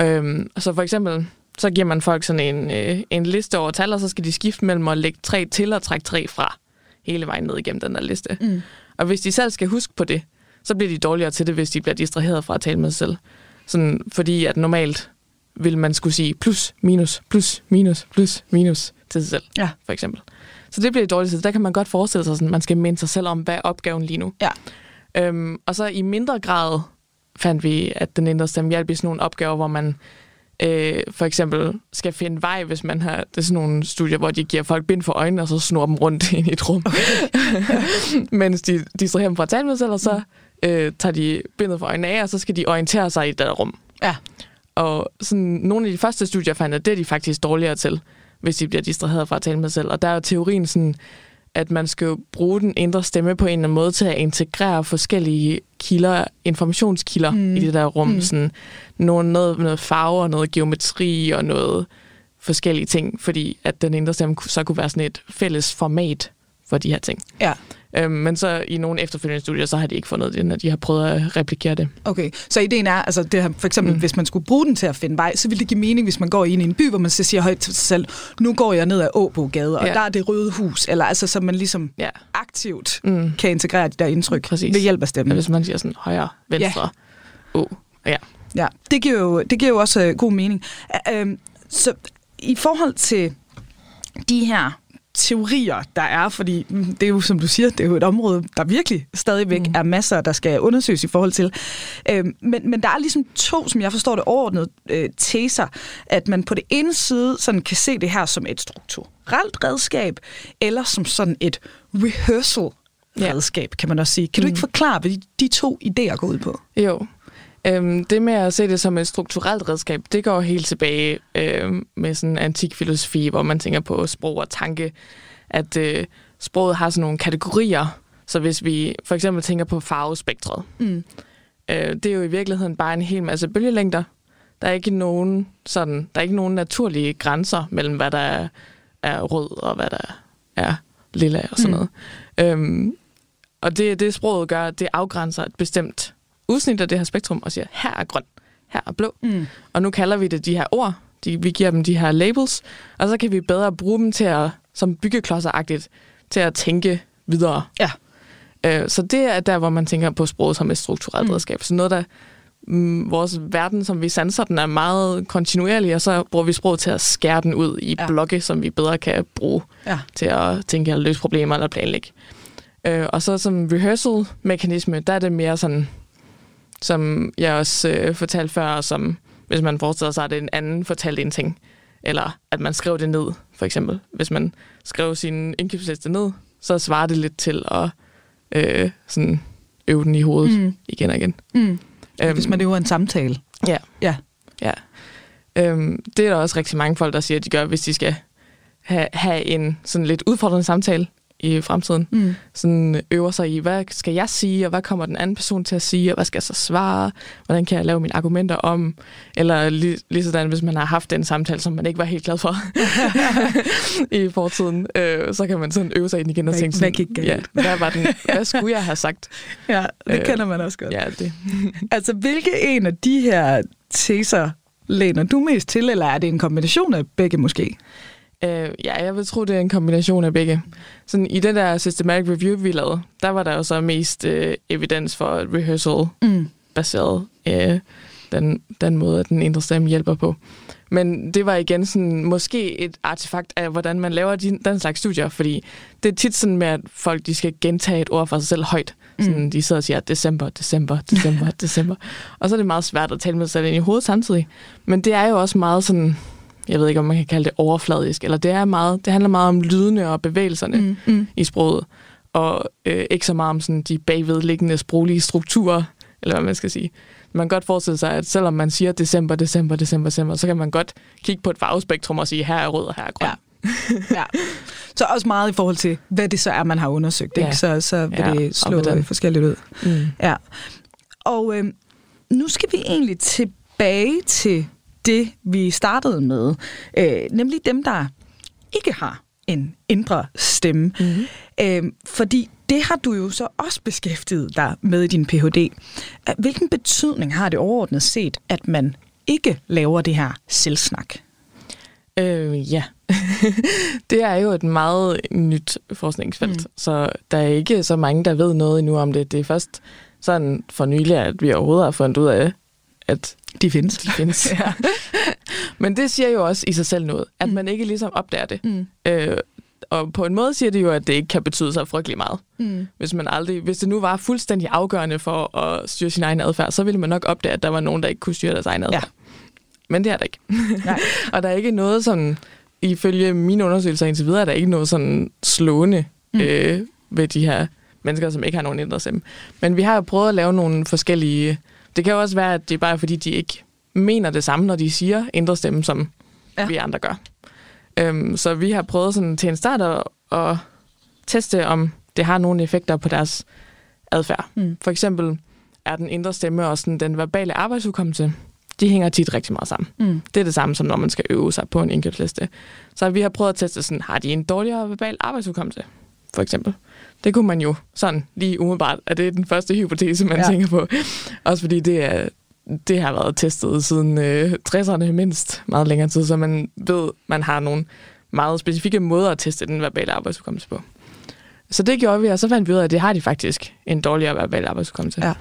Øhm, så for eksempel, så giver man folk sådan en, øh, en liste over tal, og så skal de skifte mellem at lægge tre til og trække tre fra hele vejen ned igennem den der liste. Mm. Og hvis de selv skal huske på det, så bliver de dårligere til det, hvis de bliver distraheret fra at tale med sig selv. Sådan, fordi at normalt vil man skulle sige plus, minus, plus, minus, plus, minus til sig selv, ja. for eksempel. Så det bliver dårligt til. Der kan man godt forestille sig, at man skal minde sig selv om, hvad er opgaven lige nu. Ja. Øhm, og så i mindre grad fandt vi, at den indre stemme hjælper i sådan nogle opgaver, hvor man øh, for eksempel skal finde vej, hvis man har... Det er sådan nogle studier, hvor de giver folk bind for øjnene, og så snor dem rundt ind i et rum. Mens de distraherer dem fra at tale med sig, og så øh, tager de bindet for øjnene af, og så skal de orientere sig i det rum. Ja. Og sådan, nogle af de første studier fandt, at det er de faktisk dårligere til, hvis de bliver distraheret fra at tale med sig selv. Og der er jo teorien sådan, at man skal bruge den indre stemme på en eller anden måde til at integrere forskellige kilder, informationskilder mm. i det der rum. Mm. Sådan noget, noget, noget farver, noget geometri og noget forskellige ting, fordi at den indre stemme så kunne være sådan et fælles format for de her ting. Ja. Øhm, men så i nogle efterfølgende studier, så har de ikke fundet det, når de har prøvet at replikere det. Okay, så ideen er, altså det her, for eksempel, mm. hvis man skulle bruge den til at finde vej, så ville det give mening, hvis man går ind i en by, hvor man så siger højt til sig selv, nu går jeg ned ad Åbogade, og ja. der er det røde hus, eller altså, så man ligesom ja. aktivt mm. kan integrere de der indtryk Præcis. ved hjælp af stemmen. Ja, hvis man siger sådan højre, venstre, ja. Å. Ja. ja, det giver jo, det giver jo også uh, god mening. Uh, så i forhold til de her teorier, der er, fordi det er jo, som du siger, det er jo et område, der virkelig stadigvæk mm. er masser, der skal undersøges i forhold til. Øh, men, men der er ligesom to, som jeg forstår det overordnede øh, teser, at man på det ene side sådan kan se det her som et strukturelt redskab, eller som sådan et rehearsal redskab, ja. kan man også sige. Kan du ikke mm. forklare, hvad de, de to idéer går ud på? Jo, Øhm, det med at se det som et strukturelt redskab, det går helt tilbage øhm, med sådan antik filosofi, hvor man tænker på sprog og tanke, at øh, sproget har sådan nogle kategorier. Så hvis vi for eksempel tænker på farvespektret, mm. øh, det er jo i virkeligheden bare en hel masse bølgelængder. Der er ikke nogen sådan, der er ikke nogen naturlige grænser mellem hvad der er, er rød og hvad der er lilla og sådan mm. noget. Øhm, og det, det sproget gør, det afgrænser et bestemt udsnit af det her spektrum og siger, her er grøn, her er blå. Mm. Og nu kalder vi det de her ord, de, vi giver dem de her labels, og så kan vi bedre bruge dem til at, som byggeklodseragtigt, til at tænke videre. Ja. Øh, så det er der, hvor man tænker på sproget som et strukturelt mm. redskab. Så noget, der mm, vores verden, som vi sanser, den er meget kontinuerlig, og så bruger vi sproget til at skære den ud i ja. blokke, som vi bedre kan bruge ja. til at tænke eller løse problemer eller planlægge. Øh, og så som rehearsal-mekanisme, der er det mere sådan som jeg også øh, fortalte før, som hvis man forestiller sig, at det en anden fortalt en ting. Eller at man skriver det ned, for eksempel. Hvis man skriver sin indkøbsliste ned, så svarer det lidt til at øh, sådan øve den i hovedet mm. igen og igen. Mm. Øhm, hvis man øver en samtale. Ja. ja. ja. Øhm, det er der også rigtig mange folk, der siger, at de gør, hvis de skal have, have en sådan lidt udfordrende samtale i fremtiden. Mm. Sådan øver sig i, hvad skal jeg sige, og hvad kommer den anden person til at sige, og hvad skal jeg så svare, hvordan kan jeg lave mine argumenter om, eller lige, lige sådan, hvis man har haft den samtale, som man ikke var helt glad for i fortiden, øh, så kan man sådan øve sig ind igen og tænke sådan, hvad, gik ja, hvad, var den, hvad skulle jeg have sagt? Ja, det øh, kender man også godt. Ja, det. altså, hvilke en af de her teser læner du mest til, eller er det en kombination af begge måske? Øh, ja, jeg vil tro, det er en kombination af begge. Sådan, I den der systematic review, vi lavede, der var der jo så mest øh, evidens for rehearsal-baseret mm. øh, den, den måde, at den indre stemme hjælper på. Men det var igen sådan, måske et artefakt af, hvordan man laver de, den slags studier, fordi det er tit sådan med, at folk de skal gentage et ord for sig selv højt. Sådan, mm. De sidder og siger, december, december, december, december. Og så er det meget svært at tale med sig selv ind i hovedet samtidig. Men det er jo også meget sådan jeg ved ikke, om man kan kalde det overfladisk, eller det, er meget, det handler meget om lydene og bevægelserne mm, mm. i sproget, og øh, ikke så meget om sådan, de bagvedliggende sproglige strukturer, eller hvad man skal sige. Man kan godt forestille sig, at selvom man siger december, december, december, december, så kan man godt kigge på et farvespektrum og sige, her er rød og her er grøn. Ja. ja. Så også meget i forhold til, hvad det så er, man har undersøgt. Ja. Ikke? Så, så vil ja, det slå forskelligt ud. Mm. Ja. Og øh, nu skal vi egentlig tilbage til det, vi startede med, øh, nemlig dem, der ikke har en indre stemme. Mm-hmm. Øh, fordi det har du jo så også beskæftiget dig med i din Ph.D. Hvilken betydning har det overordnet set, at man ikke laver det her selvsnak? Øh, ja, det er jo et meget nyt forskningsfelt, mm. så der er ikke så mange, der ved noget endnu om det. Det er først sådan for nylig, at vi overhovedet har fundet ud af, at de findes. De findes. ja. Men det siger jo også i sig selv noget, at mm. man ikke ligesom opdager det. Mm. Øh, og på en måde siger det jo, at det ikke kan betyde så frygtelig meget. Mm. Hvis, man aldrig, hvis det nu var fuldstændig afgørende for at styre sin egen adfærd, så ville man nok opdage, at der var nogen, der ikke kunne styre deres egen adfærd. Ja. Men det er der ikke. Nej. og der er ikke noget sådan, ifølge mine undersøgelser indtil videre, er der ikke noget sådan slående mm. øh, ved de her mennesker, som ikke har nogen indre stemme. Men vi har jo prøvet at lave nogle forskellige det kan jo også være, at det er bare fordi, de ikke mener det samme, når de siger indre stemme, som ja. vi andre gør. Øhm, så vi har prøvet sådan til en start at, at teste, om det har nogle effekter på deres adfærd. Mm. For eksempel, er den indre stemme og sådan den verbale arbejdsudkommelse, de hænger tit rigtig meget sammen. Mm. Det er det samme som når man skal øve sig på en indkøbsliste. Så vi har prøvet at teste sådan, har de en dårligere verbal arbejdsudkommelse, for eksempel. Det kunne man jo sådan lige umiddelbart, at det er den første hypotese, man ja. tænker på. Også fordi det, er, det har været testet siden øh, 60'erne mindst meget længere tid, så man ved, man har nogle meget specifikke måder at teste den verbale arbejdsudkommelse på. Så det gjorde vi, og så fandt vi ud af, at det har de faktisk en dårligere verbal arbejdsudkommelse. Ja.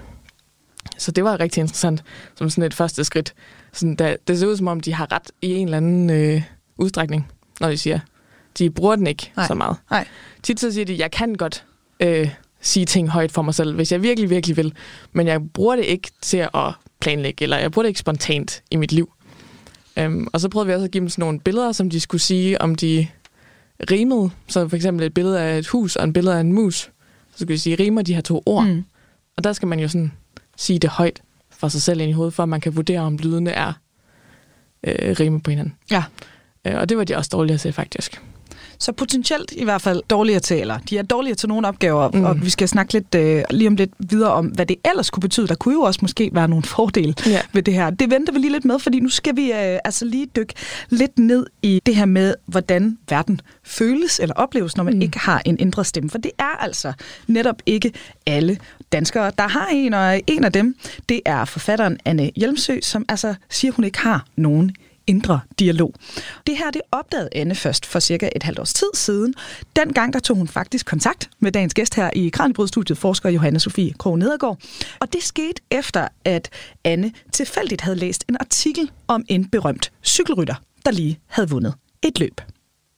Så det var rigtig interessant, som sådan et første skridt. Sådan, da, det ser ud som om, de har ret i en eller anden øh, udstrækning, når de siger, de bruger den ikke Nej. så meget. Nej. Tit så siger de, jeg kan godt øh, sige ting højt for mig selv, hvis jeg virkelig, virkelig vil, men jeg bruger det ikke til at planlægge, eller jeg bruger det ikke spontant i mit liv. Um, og så prøvede vi også at give dem sådan nogle billeder, som de skulle sige, om de rimede. Så for eksempel et billede af et hus og en billede af en mus. Så skulle de sige, rimer de her to ord. Mm. Og der skal man jo sådan sige det højt for sig selv ind i hovedet, for at man kan vurdere, om lydene er øh, rime på hinanden. Ja. Øh, og det var de også dårlige at se, faktisk. Så potentielt i hvert fald dårligere til, eller de er dårligere til nogle opgaver, mm. og vi skal snakke lidt øh, lige om lidt videre om, hvad det ellers kunne betyde. Der kunne jo også måske være nogle fordele ja. ved det her. Det venter vi lige lidt med, fordi nu skal vi øh, altså lige dykke lidt ned i det her med, hvordan verden føles eller opleves, når man mm. ikke har en indre stemme. For det er altså netop ikke alle danskere, der har en, og en af dem, det er forfatteren Anne Hjelmsø, som altså siger, hun ikke har nogen indre dialog. Det her det opdagede Anne først for cirka et halvt års tid siden. Dengang der tog hun faktisk kontakt med dagens gæst her i Kranjebrydstudiet, forsker Johanne Sofie Krog Nedergaard. Og det skete efter, at Anne tilfældigt havde læst en artikel om en berømt cykelrytter, der lige havde vundet et løb.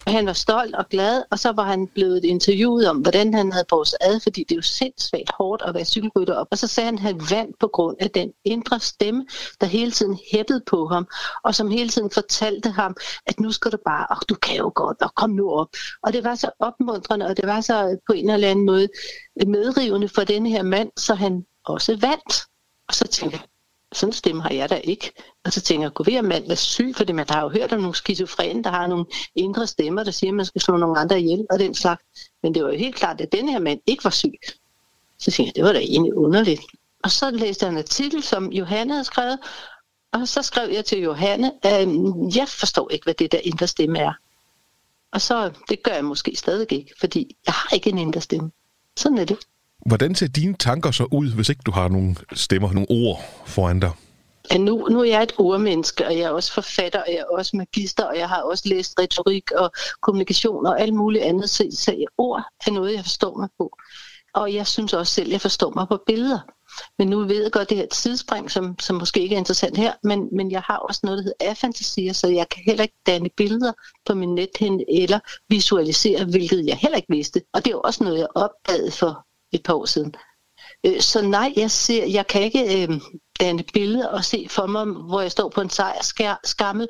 Han var stolt og glad, og så var han blevet interviewet om, hvordan han havde båret sig ad, fordi det er jo sindssygt hårdt at være cykelrytter op. Og så sagde han, at han vandt på grund af den indre stemme, der hele tiden hæppede på ham, og som hele tiden fortalte ham, at nu skal du bare, og du kan jo godt, og kom nu op. Og det var så opmuntrende, og det var så på en eller anden måde medrivende for den her mand, så han også vandt. Og så tænkte jeg, sådan en stemme har jeg da ikke. Og så tænker jeg, kunne vi have mand være syg? Fordi man har jo hørt om nogle skizofrene, der har nogle indre stemmer, der siger, at man skal slå nogle andre ihjel og den slags. Men det var jo helt klart, at den her mand ikke var syg. Så tænkte jeg, det var da egentlig underligt. Og så læste jeg en artikel, som Johanne havde skrevet, og så skrev jeg til Johanne, at jeg forstår ikke, hvad det der indre stemme er. Og så, det gør jeg måske stadig ikke, fordi jeg har ikke en indre stemme. Sådan er det. Hvordan ser dine tanker så ud, hvis ikke du har nogle stemmer, nogle ord foran dig? Ja, nu, nu er jeg et ordmenneske, og jeg er også forfatter, og jeg er også magister, og jeg har også læst retorik og kommunikation og alt muligt andet, så, så ord er noget, jeg forstår mig på. Og jeg synes også selv, at jeg forstår mig på billeder. Men nu ved jeg godt, det her tidsspring, som, som måske ikke er interessant her, men, men jeg har også noget, der hedder afantasier, så jeg kan heller ikke danne billeder på min nethænde eller visualisere, hvilket jeg heller ikke vidste. Og det er jo også noget, jeg opdagede for et par år siden. Øh, så nej, jeg, ser, jeg kan ikke øh, danne billeder og se for mig, hvor jeg står på en sejrskammel,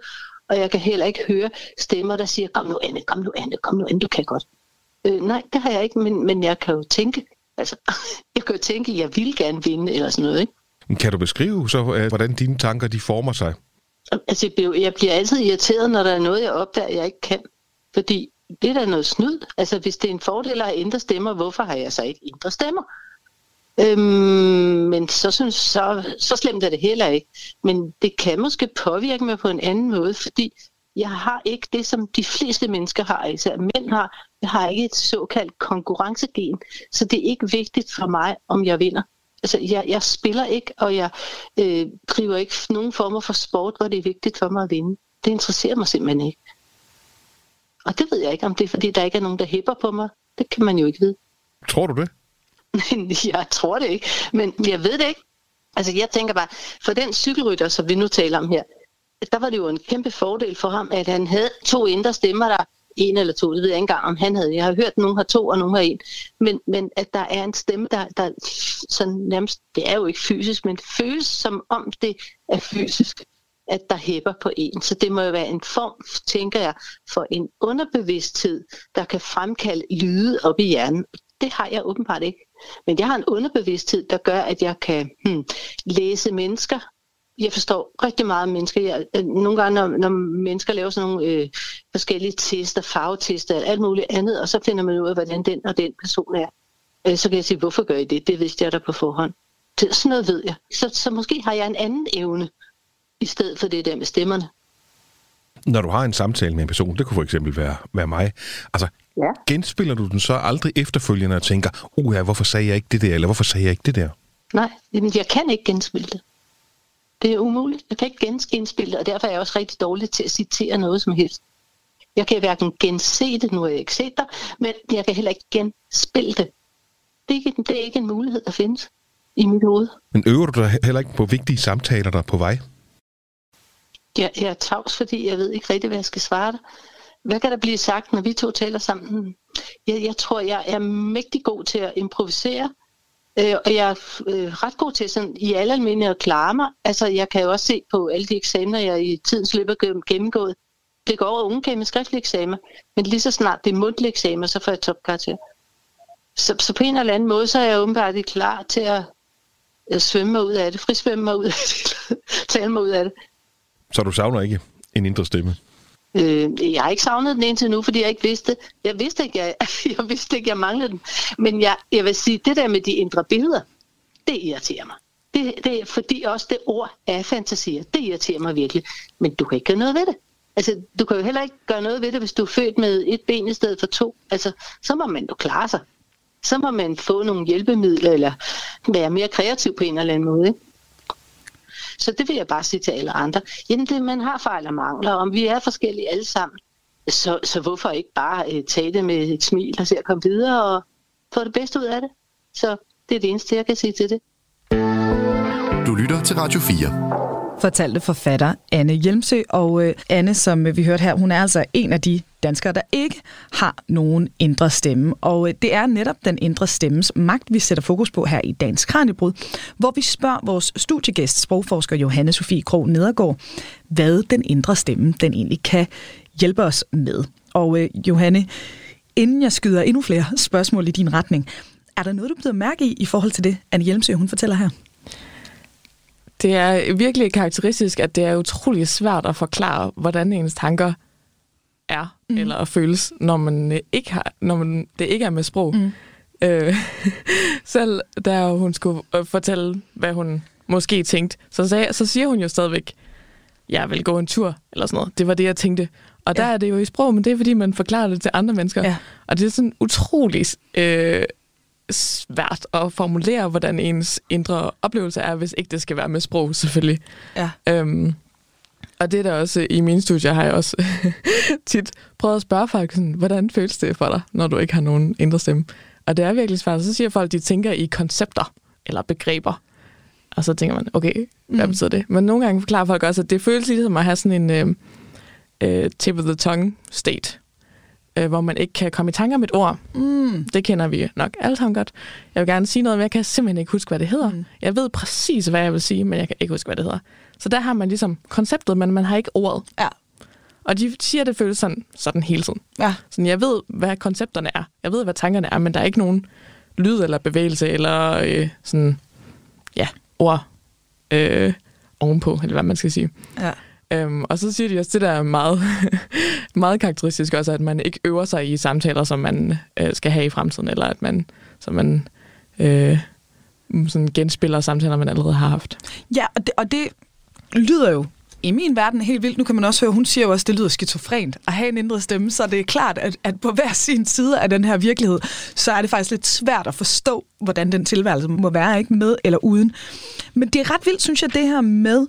og jeg kan heller ikke høre stemmer, der siger, kom nu Anne, kom nu Anne, kom nu Anne, du kan godt. Øh, nej, det har jeg ikke, men, men jeg kan jo tænke, altså, jeg kan jo tænke, jeg vil gerne vinde, eller sådan noget, ikke? Kan du beskrive så, øh, hvordan dine tanker de former sig? Altså, jeg bliver altid irriteret, når der er noget, jeg opdager, jeg ikke kan. Fordi det er da noget snyd. Altså, hvis det er en fordel at ændre stemmer, hvorfor har jeg så ikke indre stemmer? Øhm, men så, synes, så, så slemt er det heller ikke. Men det kan måske påvirke mig på en anden måde, fordi jeg har ikke det, som de fleste mennesker har, især mænd har. Jeg har ikke et såkaldt konkurrencegen, så det er ikke vigtigt for mig, om jeg vinder. Altså, jeg, jeg spiller ikke, og jeg øh, driver ikke nogen former for sport, hvor det er vigtigt for mig at vinde. Det interesserer mig simpelthen ikke. Og det ved jeg ikke, om det er, fordi der ikke er nogen, der hæpper på mig. Det kan man jo ikke vide. Tror du det? jeg tror det ikke, men jeg ved det ikke. Altså jeg tænker bare, for den cykelrytter, som vi nu taler om her, der var det jo en kæmpe fordel for ham, at han havde to indre stemmer, der en eller to, det ved jeg ikke engang, om han havde. Jeg har hørt, at nogen har to, og nogen har en. Men, men at der er en stemme, der, der sådan nærmest, det er jo ikke fysisk, men føles som om det er fysisk at der hæpper på en. Så det må jo være en form, tænker jeg, for en underbevidsthed, der kan fremkalde lyde op i hjernen. Det har jeg åbenbart ikke. Men jeg har en underbevidsthed, der gør, at jeg kan hmm, læse mennesker. Jeg forstår rigtig meget om mennesker. Jeg, øh, nogle gange, når, når mennesker laver sådan nogle øh, forskellige tester, farvetester og alt muligt andet, og så finder man ud af, hvordan den og den person er, øh, så kan jeg sige, hvorfor gør I det? Det vidste jeg da på forhånd. Det, sådan noget ved jeg. Så, så måske har jeg en anden evne, i stedet for det der med stemmerne. Når du har en samtale med en person, det kunne for eksempel være, være mig, altså Ja. genspiller du den så aldrig efterfølgende og tænker, uh, ja, hvorfor sagde jeg ikke det der, eller hvorfor sagde jeg ikke det der? Nej, jamen, jeg kan ikke genspille det. Det er umuligt. Jeg kan ikke gens- genspille det, og derfor er jeg også rigtig dårlig til at citere noget som helst. Jeg kan hverken gense det, nu har jeg ikke set dig, men jeg kan heller ikke genspille det. Det er ikke, det er ikke en mulighed, der findes i mit hoved. Men øver du dig heller ikke på vigtige samtaler, der er på vej? Jeg, jeg er tavs, fordi jeg ved ikke rigtig, hvad jeg skal svare dig. Hvad kan der blive sagt, når vi to taler sammen? Jeg, jeg tror, jeg er mægtig god til at improvisere, øh, og jeg er øh, ret god til sådan, i alle almindelige at klare mig. Altså, jeg kan jo også se på alle de eksamener, jeg i tidens løb har gennem- gennemgået. Det går over unge kan med skriftlige eksamener, men lige så snart det er mundtlige eksamener, så får jeg topkarakter. Så, så på en eller anden måde, så er jeg åbenbart klar til at, at svømme mig ud af det, frisvømme mig ud af det, tale mig ud af det. Så du savner ikke en indre stemme? Øh, jeg har ikke savnet den indtil nu, fordi jeg ikke vidste. Jeg vidste ikke, jeg, jeg, vidste ikke, jeg manglede den. Men jeg, jeg vil sige, det der med de indre billeder, det irriterer mig. Det, det er fordi også det ord er fantasier. Det irriterer mig virkelig. Men du kan ikke gøre noget ved det. Altså, du kan jo heller ikke gøre noget ved det, hvis du er født med et ben i stedet for to. Altså, så må man jo klare sig. Så må man få nogle hjælpemidler, eller være mere kreativ på en eller anden måde. Ikke? Så det vil jeg bare sige til alle andre. Jamen, det, man har fejl og mangler, om vi er forskellige alle sammen. Så, så hvorfor ikke bare øh, tage det med et smil og se at komme videre og få det bedste ud af det? Så det er det eneste, jeg kan sige til det. Du lytter til Radio 4 fortalte forfatter Anne Hjelmsø. Og øh, Anne, som vi hørte her, hun er altså en af de danskere, der ikke har nogen indre stemme. Og øh, det er netop den indre stemmes magt, vi sætter fokus på her i dagens Kranjebrud, hvor vi spørger vores studiegæst, sprogforsker Johanne Sofie Krog Nedergaard, hvad den indre stemme den egentlig kan hjælpe os med. Og øh, Johanne, inden jeg skyder endnu flere spørgsmål i din retning, er der noget, du bliver mærke i i forhold til det, Anne Hjelmsø hun fortæller her? Det er virkelig karakteristisk, at det er utrolig svært at forklare, hvordan ens tanker er mm. eller føles, når man øh, ikke har, når man, det ikke er med sprog. Mm. Øh, selv da hun skulle øh, fortælle, hvad hun måske tænkte, så, sagde, så siger hun jo stadigvæk, jeg vil gå en tur, eller sådan noget. Det var det, jeg tænkte. Og der Ja. er det jo i sprog, men det er, fordi man forklarer det til andre mennesker. Ja. Og det er sådan utrolig øh, svært at formulere, hvordan ens indre oplevelse er, hvis ikke det skal være med sprog, selvfølgelig. Ja. Øhm, og det er der også i mine studier, har jeg også tit prøvet at spørge folk, sådan, hvordan føles det for dig, når du ikke har nogen indre stemme? Og det er virkelig svært. Så siger folk, at de tænker i koncepter eller begreber. Og så tænker man, okay, hvad Mm. betyder det? Men nogle gange forklarer folk også, at det føles ligesom at have sådan en øh, øh, tip of the tongue state, øh, hvor man ikke kan komme i tanke om et ord. Mm. Det kender vi nok alle sammen godt. Jeg vil gerne sige noget, men jeg kan simpelthen ikke huske, hvad det hedder. Mm. Jeg ved præcis, hvad jeg vil sige, men jeg kan ikke huske, hvad det hedder. Så der har man ligesom konceptet, men man har ikke ordet. Ja. Og de siger, at det føles sådan, sådan hele tiden. Ja. Sådan, jeg ved, hvad koncepterne er. Jeg ved, hvad tankerne er, men der er ikke nogen lyd eller bevægelse eller øh, sådan, ja, ord øh, ovenpå, eller hvad man skal sige. Ja. Øhm, og så siger de også, det der er meget, meget karakteristisk også, at man ikke øver sig i samtaler, som man øh, skal have i fremtiden, eller at man, så man øh, sådan genspiller samtaler, man allerede har haft. Ja, og det, og det lyder jo i min verden helt vildt. Nu kan man også høre, hun siger jo også, at det lyder skizofrent at have en indre stemme, så det er klart, at, at på hver sin side af den her virkelighed, så er det faktisk lidt svært at forstå, hvordan den tilværelse må være, ikke med eller uden. Men det er ret vildt, synes jeg, det her med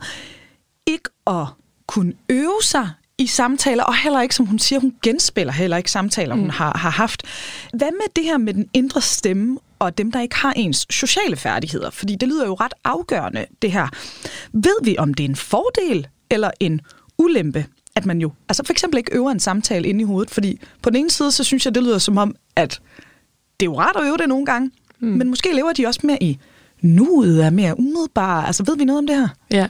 ikke at kunne øve sig i samtaler, og heller ikke, som hun siger, hun genspiller heller ikke samtaler, mm. hun har, har haft. Hvad med det her med den indre stemme, og dem, der ikke har ens sociale færdigheder? Fordi det lyder jo ret afgørende, det her. Ved vi, om det er en fordel eller en ulempe, at man jo altså for eksempel ikke øver en samtale inde i hovedet? Fordi på den ene side, så synes jeg, det lyder som om, at det er jo rart at øve det nogle gange, mm. men måske lever de også mere i nuet, er mere umiddelbare. Altså ved vi noget om det her? Ja,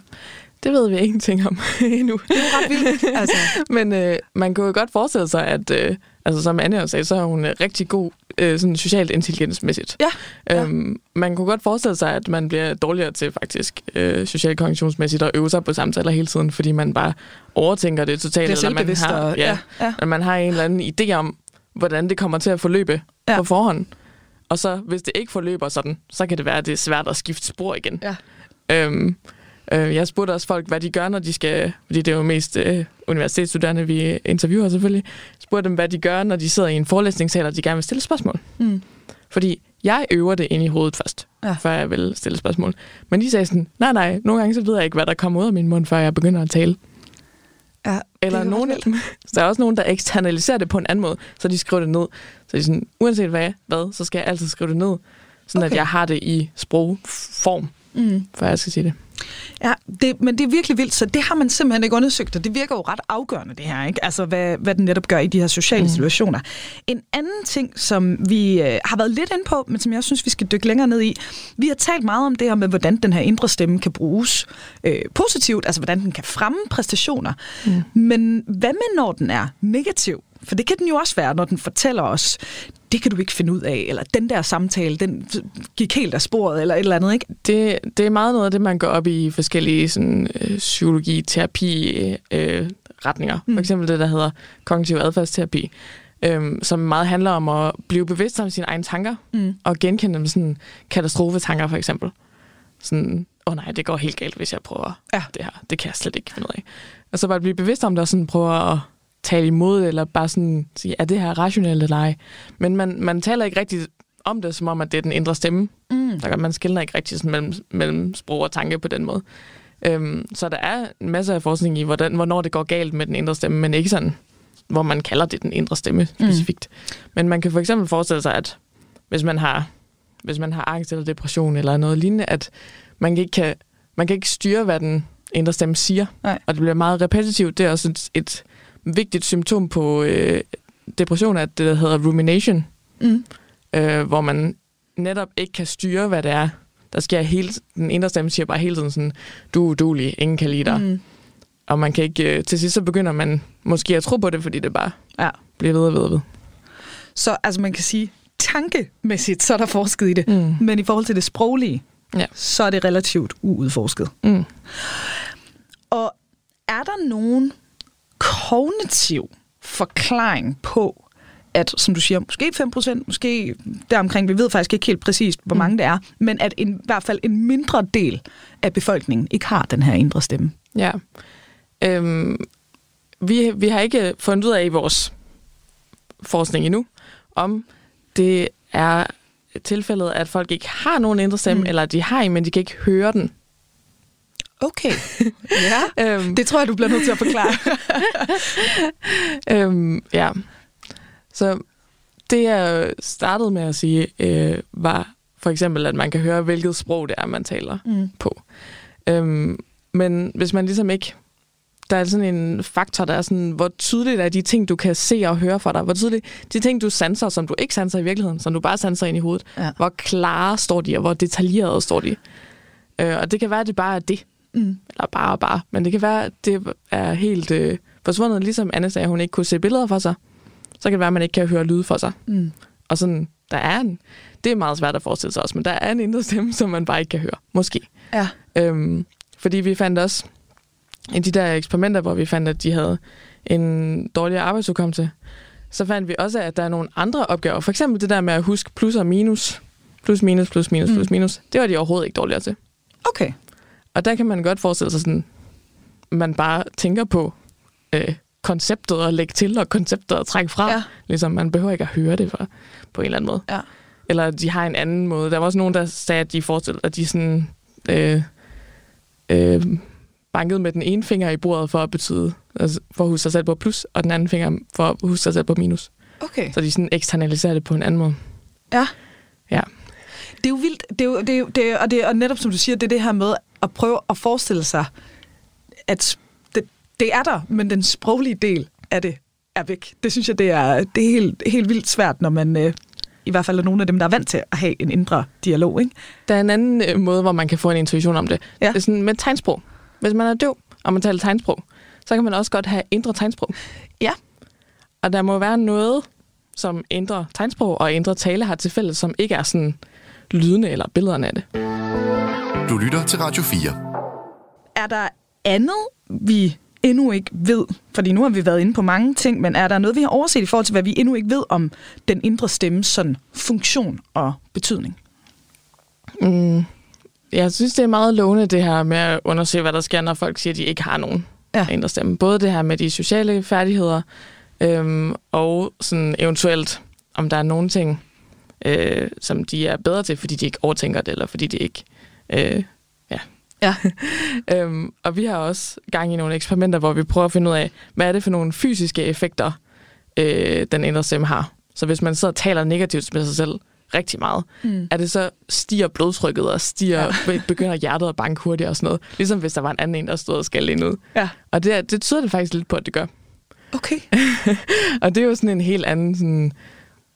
det ved vi ingenting om endnu. Det er ret vildt. Altså. Men øh, man kunne jo godt forestille sig, at øh, altså, som Anne også sagde, så er hun øh, rigtig god øh, sådan socialt intelligensmæssigt. Ja, ja. Øhm, man kunne godt forestille sig, at man bliver dårligere til faktisk øh, socialt kognitionsmæssigt at øve sig på samtaler hele tiden, fordi man bare overtænker det totalt. Bliver man selvbevidst har, og- ja, ja, ja. At man har en eller anden idé om, hvordan det kommer til at forløbe ja. på forhånd. Og så, hvis det ikke forløber sådan, så kan det være, at det er svært at skifte spor igen. Ja. Øhm, øh, jeg spurgte også folk, hvad de gør, når de skal... Fordi det er jo mest øh, universitetsstuderende, vi interviewer selvfølgelig. Spurgte dem, hvad de gør, når de sidder i en forelæsningssal, og de gerne vil stille spørgsmål. Mm. Fordi jeg øver det ind i hovedet først, Ja. før jeg vil stille spørgsmål. Men de sagde sådan, nej, nej, nogle gange så ved jeg ikke, hvad der kommer ud af min mund, før jeg begynder at tale. Ja, Eller er nogen, der er også nogen, der eksternaliserer det på en anden måde, så de skriver det ned. Så de sådan, uanset hvad, hvad, så skal jeg altid skrive det ned, sådan. Okay. at jeg har det i sprogform, Mm. før jeg skal sige det. Ja, det, men det er virkelig vildt, så det har man simpelthen ikke undersøgt, og det virker jo ret afgørende, det her, ikke? Altså, hvad, hvad den netop gør i de her sociale mm. situationer. En anden ting, som vi øh, har været lidt inde på, men som jeg synes, vi skal dykke længere ned i, vi har talt meget om det her med, hvordan den her indre stemme kan bruges øh, positivt, altså hvordan den kan fremme præstationer. Mm. Men hvad med, når den er negativ? For det kan den jo også være, når den fortæller os, det kan du ikke finde ud af, eller den der samtale, den gik helt af sporet, eller et eller andet, ikke? Det, det er meget noget af det, man går op i forskellige sådan, øh, psykologi, terapi, øh, retninger. Mm. For eksempel det, der hedder kognitiv adfærdsterapi, øh, som meget handler om at blive bevidst om sine egne tanker, Mm. og genkende dem sådan katastrofetanker for eksempel. Sådan, åh oh nej, det går helt galt, hvis jeg prøver Ja. det her. Det kan jeg slet ikke finde ud af. Og så bare blive bevidst om det, og sådan prøve at tale imod eller bare sådan sige, er det her rationelt eller ej? Men man, man taler ikke rigtig om det, som om, at det er den indre stemme. Mm. Der, kan- man skiller ikke rigtig sådan mellem, mellem sprog og tanke på den måde. Øhm, så der er en masse af forskning i, hvordan, hvornår det går galt med den indre stemme, men ikke sådan, hvor man kalder det den indre stemme specifikt. Mm. Men man kan for eksempel forestille sig, at hvis man har, hvis man har angst eller depression eller noget lignende, at man ikke kan, man kan ikke styre, hvad den indre stemme siger. Nej. Og det bliver meget repetitivt. Det er også et, et vigtigt symptom på øh, depression, at det der hedder rumination, Mm. øh, hvor man netop ikke kan styre, hvad det er, der sker hele Den indre stemme siger bare hele tiden sådan, du er udulig, ingen kan lide dig. Mm. Mm. Og man kan ikke, øh, til sidst så begynder man måske at tro på det, fordi det bare Ja. bliver ved og ved og ved. Så altså man kan sige, tankemæssigt, så er der forsket i det. Mm. Men i forhold til det sproglige, Ja. så er det relativt uudforsket. Mm. Og er der nogen kognitiv forklaring på, at, som du siger, måske 5%, måske deromkring, vi ved faktisk ikke helt præcist, hvor mange det er, men at en, i hvert fald en mindre del af befolkningen ikke har den her indre stemme. Ja. Øhm, vi, vi har ikke fundet ud af i vores forskning endnu, om det er tilfældet, at folk ikke har nogen indre stemme, Mm. mm. eller de har en, men de kan ikke høre den. Okay. ja. Øhm, Det tror jeg, du bliver nødt til at forklare. Øhm, ja. Så det, jeg startede med at sige, øh, var for eksempel, at man kan høre, hvilket sprog det er, man taler Mm. på. Øhm, men hvis man ligesom ikke... Der er sådan en faktor, der er sådan, hvor tydeligt er de ting, du kan se og høre for dig. Hvor tydeligt de ting, du sanser, som du ikke sanser i virkeligheden, som du bare sanser ind i hovedet. Ja. Hvor klare står de, og hvor detaljerede står de. Øh, og det kan være, at det bare er det. Mm. Eller bare og bare. Men det kan være, at det er helt øh, forsvundet, ligesom Anne sagde, at hun ikke kunne se billeder for sig. Så kan det være, at man ikke kan høre lyd for sig. Mm. Og sådan, der er en... Det er meget svært at forestille sig også, men der er en indre stemme, som man bare ikke kan høre. Måske. Ja. Øhm, fordi vi fandt også i de der eksperimenter, hvor vi fandt, at de havde en dårligere arbejdsudkommelse, så fandt vi også, at der er nogle andre opgaver. For eksempel det der med at huske plus og minus. Plus, minus, plus, minus, plus, minus. Det var de overhovedet ikke dårligere til. Okay. Og der kan man godt forestille sig sådan, man bare tænker på øh, konceptet og lægge til, og konceptet og trække fra. Ja. Ligesom, man behøver ikke at høre det for, på en eller anden måde. Ja. Eller de har en anden måde. Der var også nogen, der sagde, at de forestillede, at de sådan, øh, øh, bankede med den ene finger i bordet for at betyde, altså for at huske sig selv på plus, og den anden finger for at huske sig selv på minus. Okay. Så de sådan eksternaliserer det på en anden måde. Ja. Ja. Det er jo vildt, det er jo, det er jo, det er, og, det, og netop som du siger, det er det her med at prøve at forestille sig, at det, det er der, men den sproglige del af det er væk. Det synes jeg, det er, det er helt, helt vildt svært, når man øh, i hvert fald er nogle af dem, der er vant til at have en indre dialog. Ikke? Der er en anden øh, måde, hvor man kan få en intuition om det. Ja. Det er sådan med tegnsprog. Hvis man er døv, og man taler tegnsprog, så kan man også godt have indre tegnsprog. Ja. Og der må være noget, som indre tegnsprog og indre tale har til fælles, som ikke er sådan lydende eller billederne af det. Du lytter til Radio 4. Er der andet, vi endnu ikke ved? Fordi nu har vi været inde på mange ting, men er der noget, vi har overset i forhold til, hvad vi endnu ikke ved om den indre stemmes sådan, funktion og betydning? Mm. Jeg synes, det er meget lovende, det her med at undersøge, hvad der sker, når folk siger, at de ikke har nogen Ja. indre stemme. Både det her med de sociale færdigheder, øhm, og sådan eventuelt, om der er nogle ting, øh, som de er bedre til, fordi de ikke overtænker det, eller fordi de ikke... Øh, ja. Ja. øhm, og vi har også gang i nogle eksperimenter, hvor vi prøver at finde ud af, hvad er det for nogle fysiske effekter, øh, den indre stemme har. Så hvis man sidder og taler negativt med sig selv rigtig meget, mm. er det så stiger blodtrykket og stiger, ja. begynder hjertet at banke hurtigt og sådan noget. Ligesom hvis der var en anden en, der stod og skældte ind ud. Ja. Og det, det tyder det faktisk lidt på, at det gør. Okay. Og det er jo sådan en helt anden... Sådan,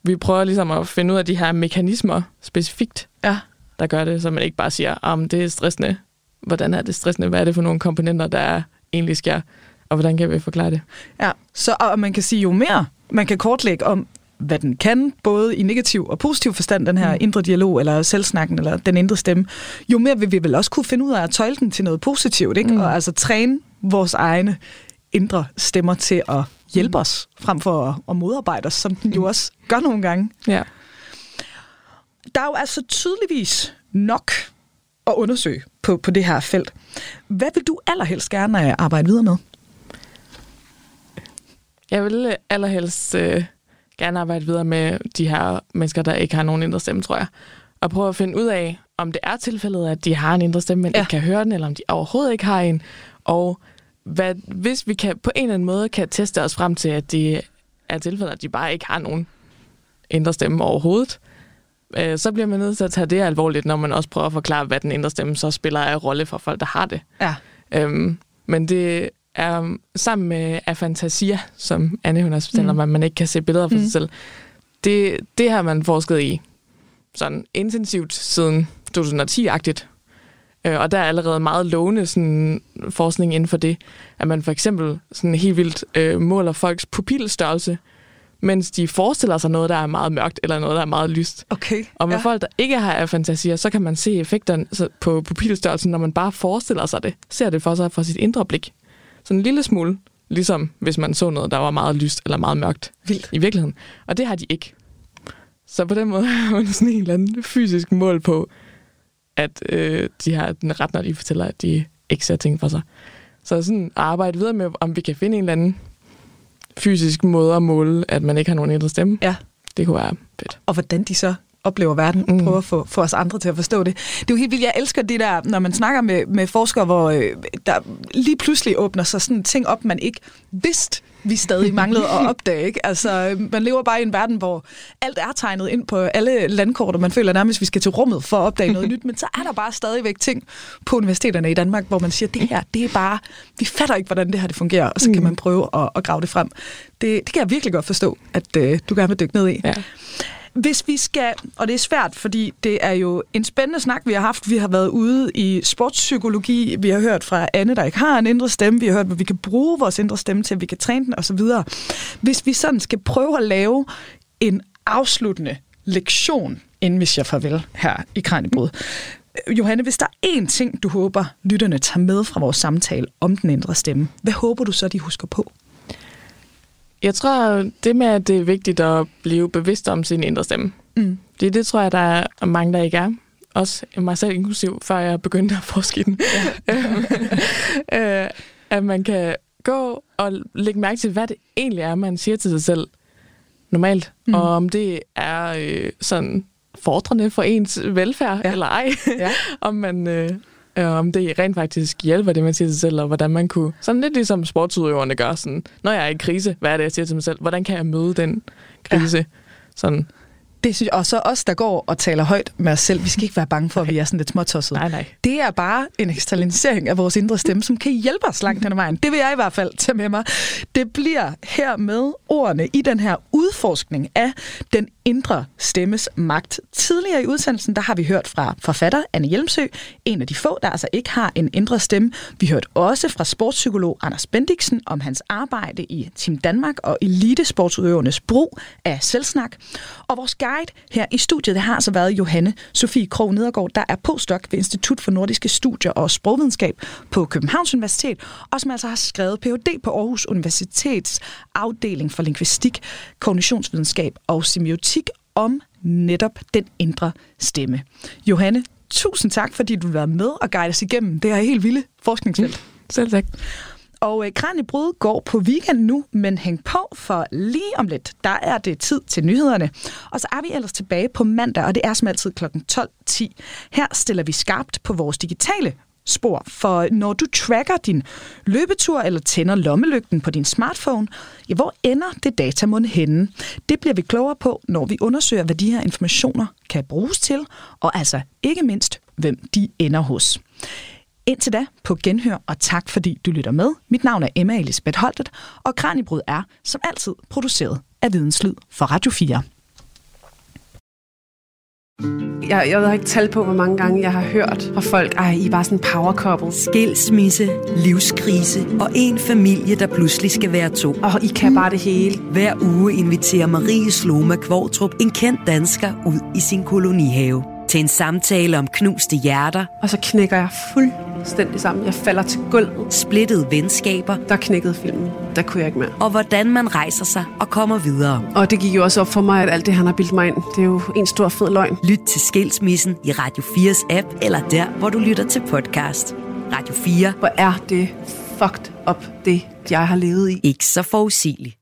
vi prøver ligesom at finde ud af de her mekanismer specifikt, Ja. Der gør det, så man ikke bare siger, om det er stressende. Hvordan er det stressende? Hvad er det for nogle komponenter, der egentlig sker? Og hvordan kan vi forklare det? Ja, så og man kan sige, jo mere man kan kortlægge om, hvad den kan, både i negativ og positiv forstand, den her mm. indre dialog, eller selvsnakken, eller den indre stemme, jo mere vil vi vel også kunne finde ud af at tøjle den til noget positivt, ikke? Mm. Og altså træne vores egne indre stemmer til at hjælpe os, frem for at, at modarbejde os, som den jo også gør nogle gange. Ja. Der er jo altså tydeligvis nok at undersøge på, på det her felt. Hvad vil du allerhelst gerne øh, arbejde videre med? Jeg vil øh, allerhelst øh, gerne arbejde videre med de her mennesker, der ikke har nogen indre stemme, tror jeg. Og prøve at finde ud af, om det er tilfældet, at de har en indre stemme, men Ja. ja. ikke kan høre den, eller om de overhovedet ikke har en. Og hvad, hvis vi kan, på en eller anden måde kan teste os frem til, at det er tilfældet, at de bare ikke har nogen indre stemme overhovedet, øh, så bliver man nødt til at tage det alvorligt, når man også prøver at forklare, hvad den indre stemme så spiller af rolle for folk, der har det. Ja. Øhm, men det er sammen med afantasia, som Anne hun også fortæller mm. om, at man ikke kan se billeder for mm. sig selv. Det, det har man forsket i sådan intensivt siden 2010-agtigt. Øh, og der er allerede meget lovende sådan, forskning inden for det, at man for eksempel sådan helt vildt øh, måler folks pupilstørrelse, mens de forestiller sig noget, der er meget mørkt, eller noget, der er meget lyst. Okay. Og med ja. folk, der ikke har afantasier, så kan man se effekterne på pupilstørrelsen, når man bare forestiller sig det. Ser det for sig fra sit indre blik. Sådan en lille smule, ligesom hvis man så noget, der var meget lyst eller meget mørkt Vildt. i virkeligheden. Og det har de ikke. Så på den måde har man sådan en eller anden fysisk mål på, at øh, de har den ret, når de fortæller, at de ikke ser ting for sig. Så sådan at arbejde videre med, om vi kan finde en eller anden fysisk måde at måle, at man ikke har nogen indre stemme. Ja. Det kunne være fedt. og hvordan de så oplever verden. Mm. prøver at få, få os andre til at forstå det. Det er jo helt vildt, jeg elsker det der, når man snakker med, med forskere, hvor øh, der lige pludselig åbner sig sådan ting op, man ikke vidste, vi stadig manglede at opdage. Ikke? Altså, øh, man lever bare i en verden, hvor alt er tegnet ind på alle landkort, og man føler nærmest, at vi skal til rummet for at opdage noget nyt, men så er der bare stadigvæk ting på universiteterne i Danmark, hvor man siger, det her, det er bare, vi fatter ikke, hvordan det her det fungerer, og så kan man prøve at, at grave det frem. Det, det kan jeg virkelig godt forstå, at øh, du gerne vil dykke ned i. Ja. Hvis vi skal, og det er svært, fordi det er jo en spændende snak, vi har haft. Vi har været ude i sportspsykologi, vi har hørt fra Anne, der ikke har en indre stemme, vi har hørt, hvad vi kan bruge vores indre stemme til, at vi kan træne den osv. Hvis vi sådan skal prøve at lave en afsluttende lektion, inden vi siger farvel her i Kranjebrud. Johanne, hvis der er én ting, du håber, lytterne tager med fra vores samtale om den indre stemme, hvad håber du så, de husker på? Jeg tror, det med, at det er vigtigt at blive bevidst om sin indre stemme. Mm. Det, det tror jeg, der er mange, der ikke er. Også mig selv inklusiv, før jeg begyndte at forske den. Ja. øh, at man kan gå og lægge mærke til, hvad det egentlig er, man siger til sig selv normalt. Mm. Og om det er øh, sådan fordrende for ens velfærd, ja. eller ej. Ja. om man... Øh, øh, om det rent faktisk hjælper det, man siger til sig selv, og hvordan man kunne... Sådan lidt ligesom sportsudøverne gør. Sådan, når jeg er i krise, hvad er det, jeg siger til mig selv? Hvordan kan jeg møde den krise? Ja. Sådan, Det synes jeg, og så os, der går og taler højt med os selv, vi skal ikke være bange for, at vi er sådan lidt småtosset. nej, nej. Det er bare en eksternalisering af vores indre stemme, som kan hjælpe os langt ad vejen. Det vil jeg i hvert fald tage med mig. Det bliver her med ordene i den her udforskning af den indre stemmes magt. Tidligere i udsendelsen, der har vi hørt fra forfatter Anne Hjelmsø, en af de få, der altså ikke har en indre stemme. Vi hørte også fra sportspsykolog Anders Bendiksen om hans arbejde i Team Danmark og elitesportsudøvernes brug af selvsnak. Og vores guide her i studiet, det har altså været Johanne Sofie Krog Nedergaard, der er postdoc ved Institut for Nordiske Studier og Sprogvidenskab på Københavns Universitet, og som altså har skrevet Ph.D. på Aarhus Universitets afdeling for lingvistik, kognitionsvidenskab og semiotik om netop den indre stemme. Johanne, tusind tak, fordi du var med og guide os igennem det her helt vilde forskningsfelt. Mm, selv tak. Og øh, Kranjebrud går på weekend nu, men hæng på, for lige om lidt, der er det tid til nyhederne. Og så er vi ellers tilbage på mandag, og det er som altid kl. 12.10. Her stiller vi skarpt på vores digitale spor, for når du tracker din løbetur eller tænder lommelygten på din smartphone, ja, hvor ender det datamund henne? Det bliver vi klogere på, når vi undersøger, hvad de her informationer kan bruges til, og altså ikke mindst, hvem de ender hos. Indtil da på genhør, og tak fordi du lytter med. Mit navn er Emma Elisabeth Holtet, og Kranjebrud er, som altid, produceret af Videnslyd for Radio 4. Jeg, jeg har ikke tal på, hvor mange gange jeg har hørt fra folk, ej, I er bare sådan en power couple. Skilsmisse, livskrise og en familie, der pludselig skal være to. Og I kan bare det hele. Hver uge inviterer Marie Sloma Kvartrup en kendt dansker ud i sin kolonihave til en samtale om knuste hjerter. Og så knækker jeg fuldstændig sammen. Jeg falder til gulvet. Splittede venskaber. Der knækkede filmen. Der kunne jeg ikke mere. Og hvordan man rejser sig og kommer videre. Og det gik jo også op for mig, at alt det, han har bildt mig ind, det er jo en stor fed løgn. Lyt til Skilsmissen i Radio 4's app, eller der, hvor du lytter til podcast. Radio 4. Hvor er det fucked up, det jeg har levet i. Ikke så forudsigeligt.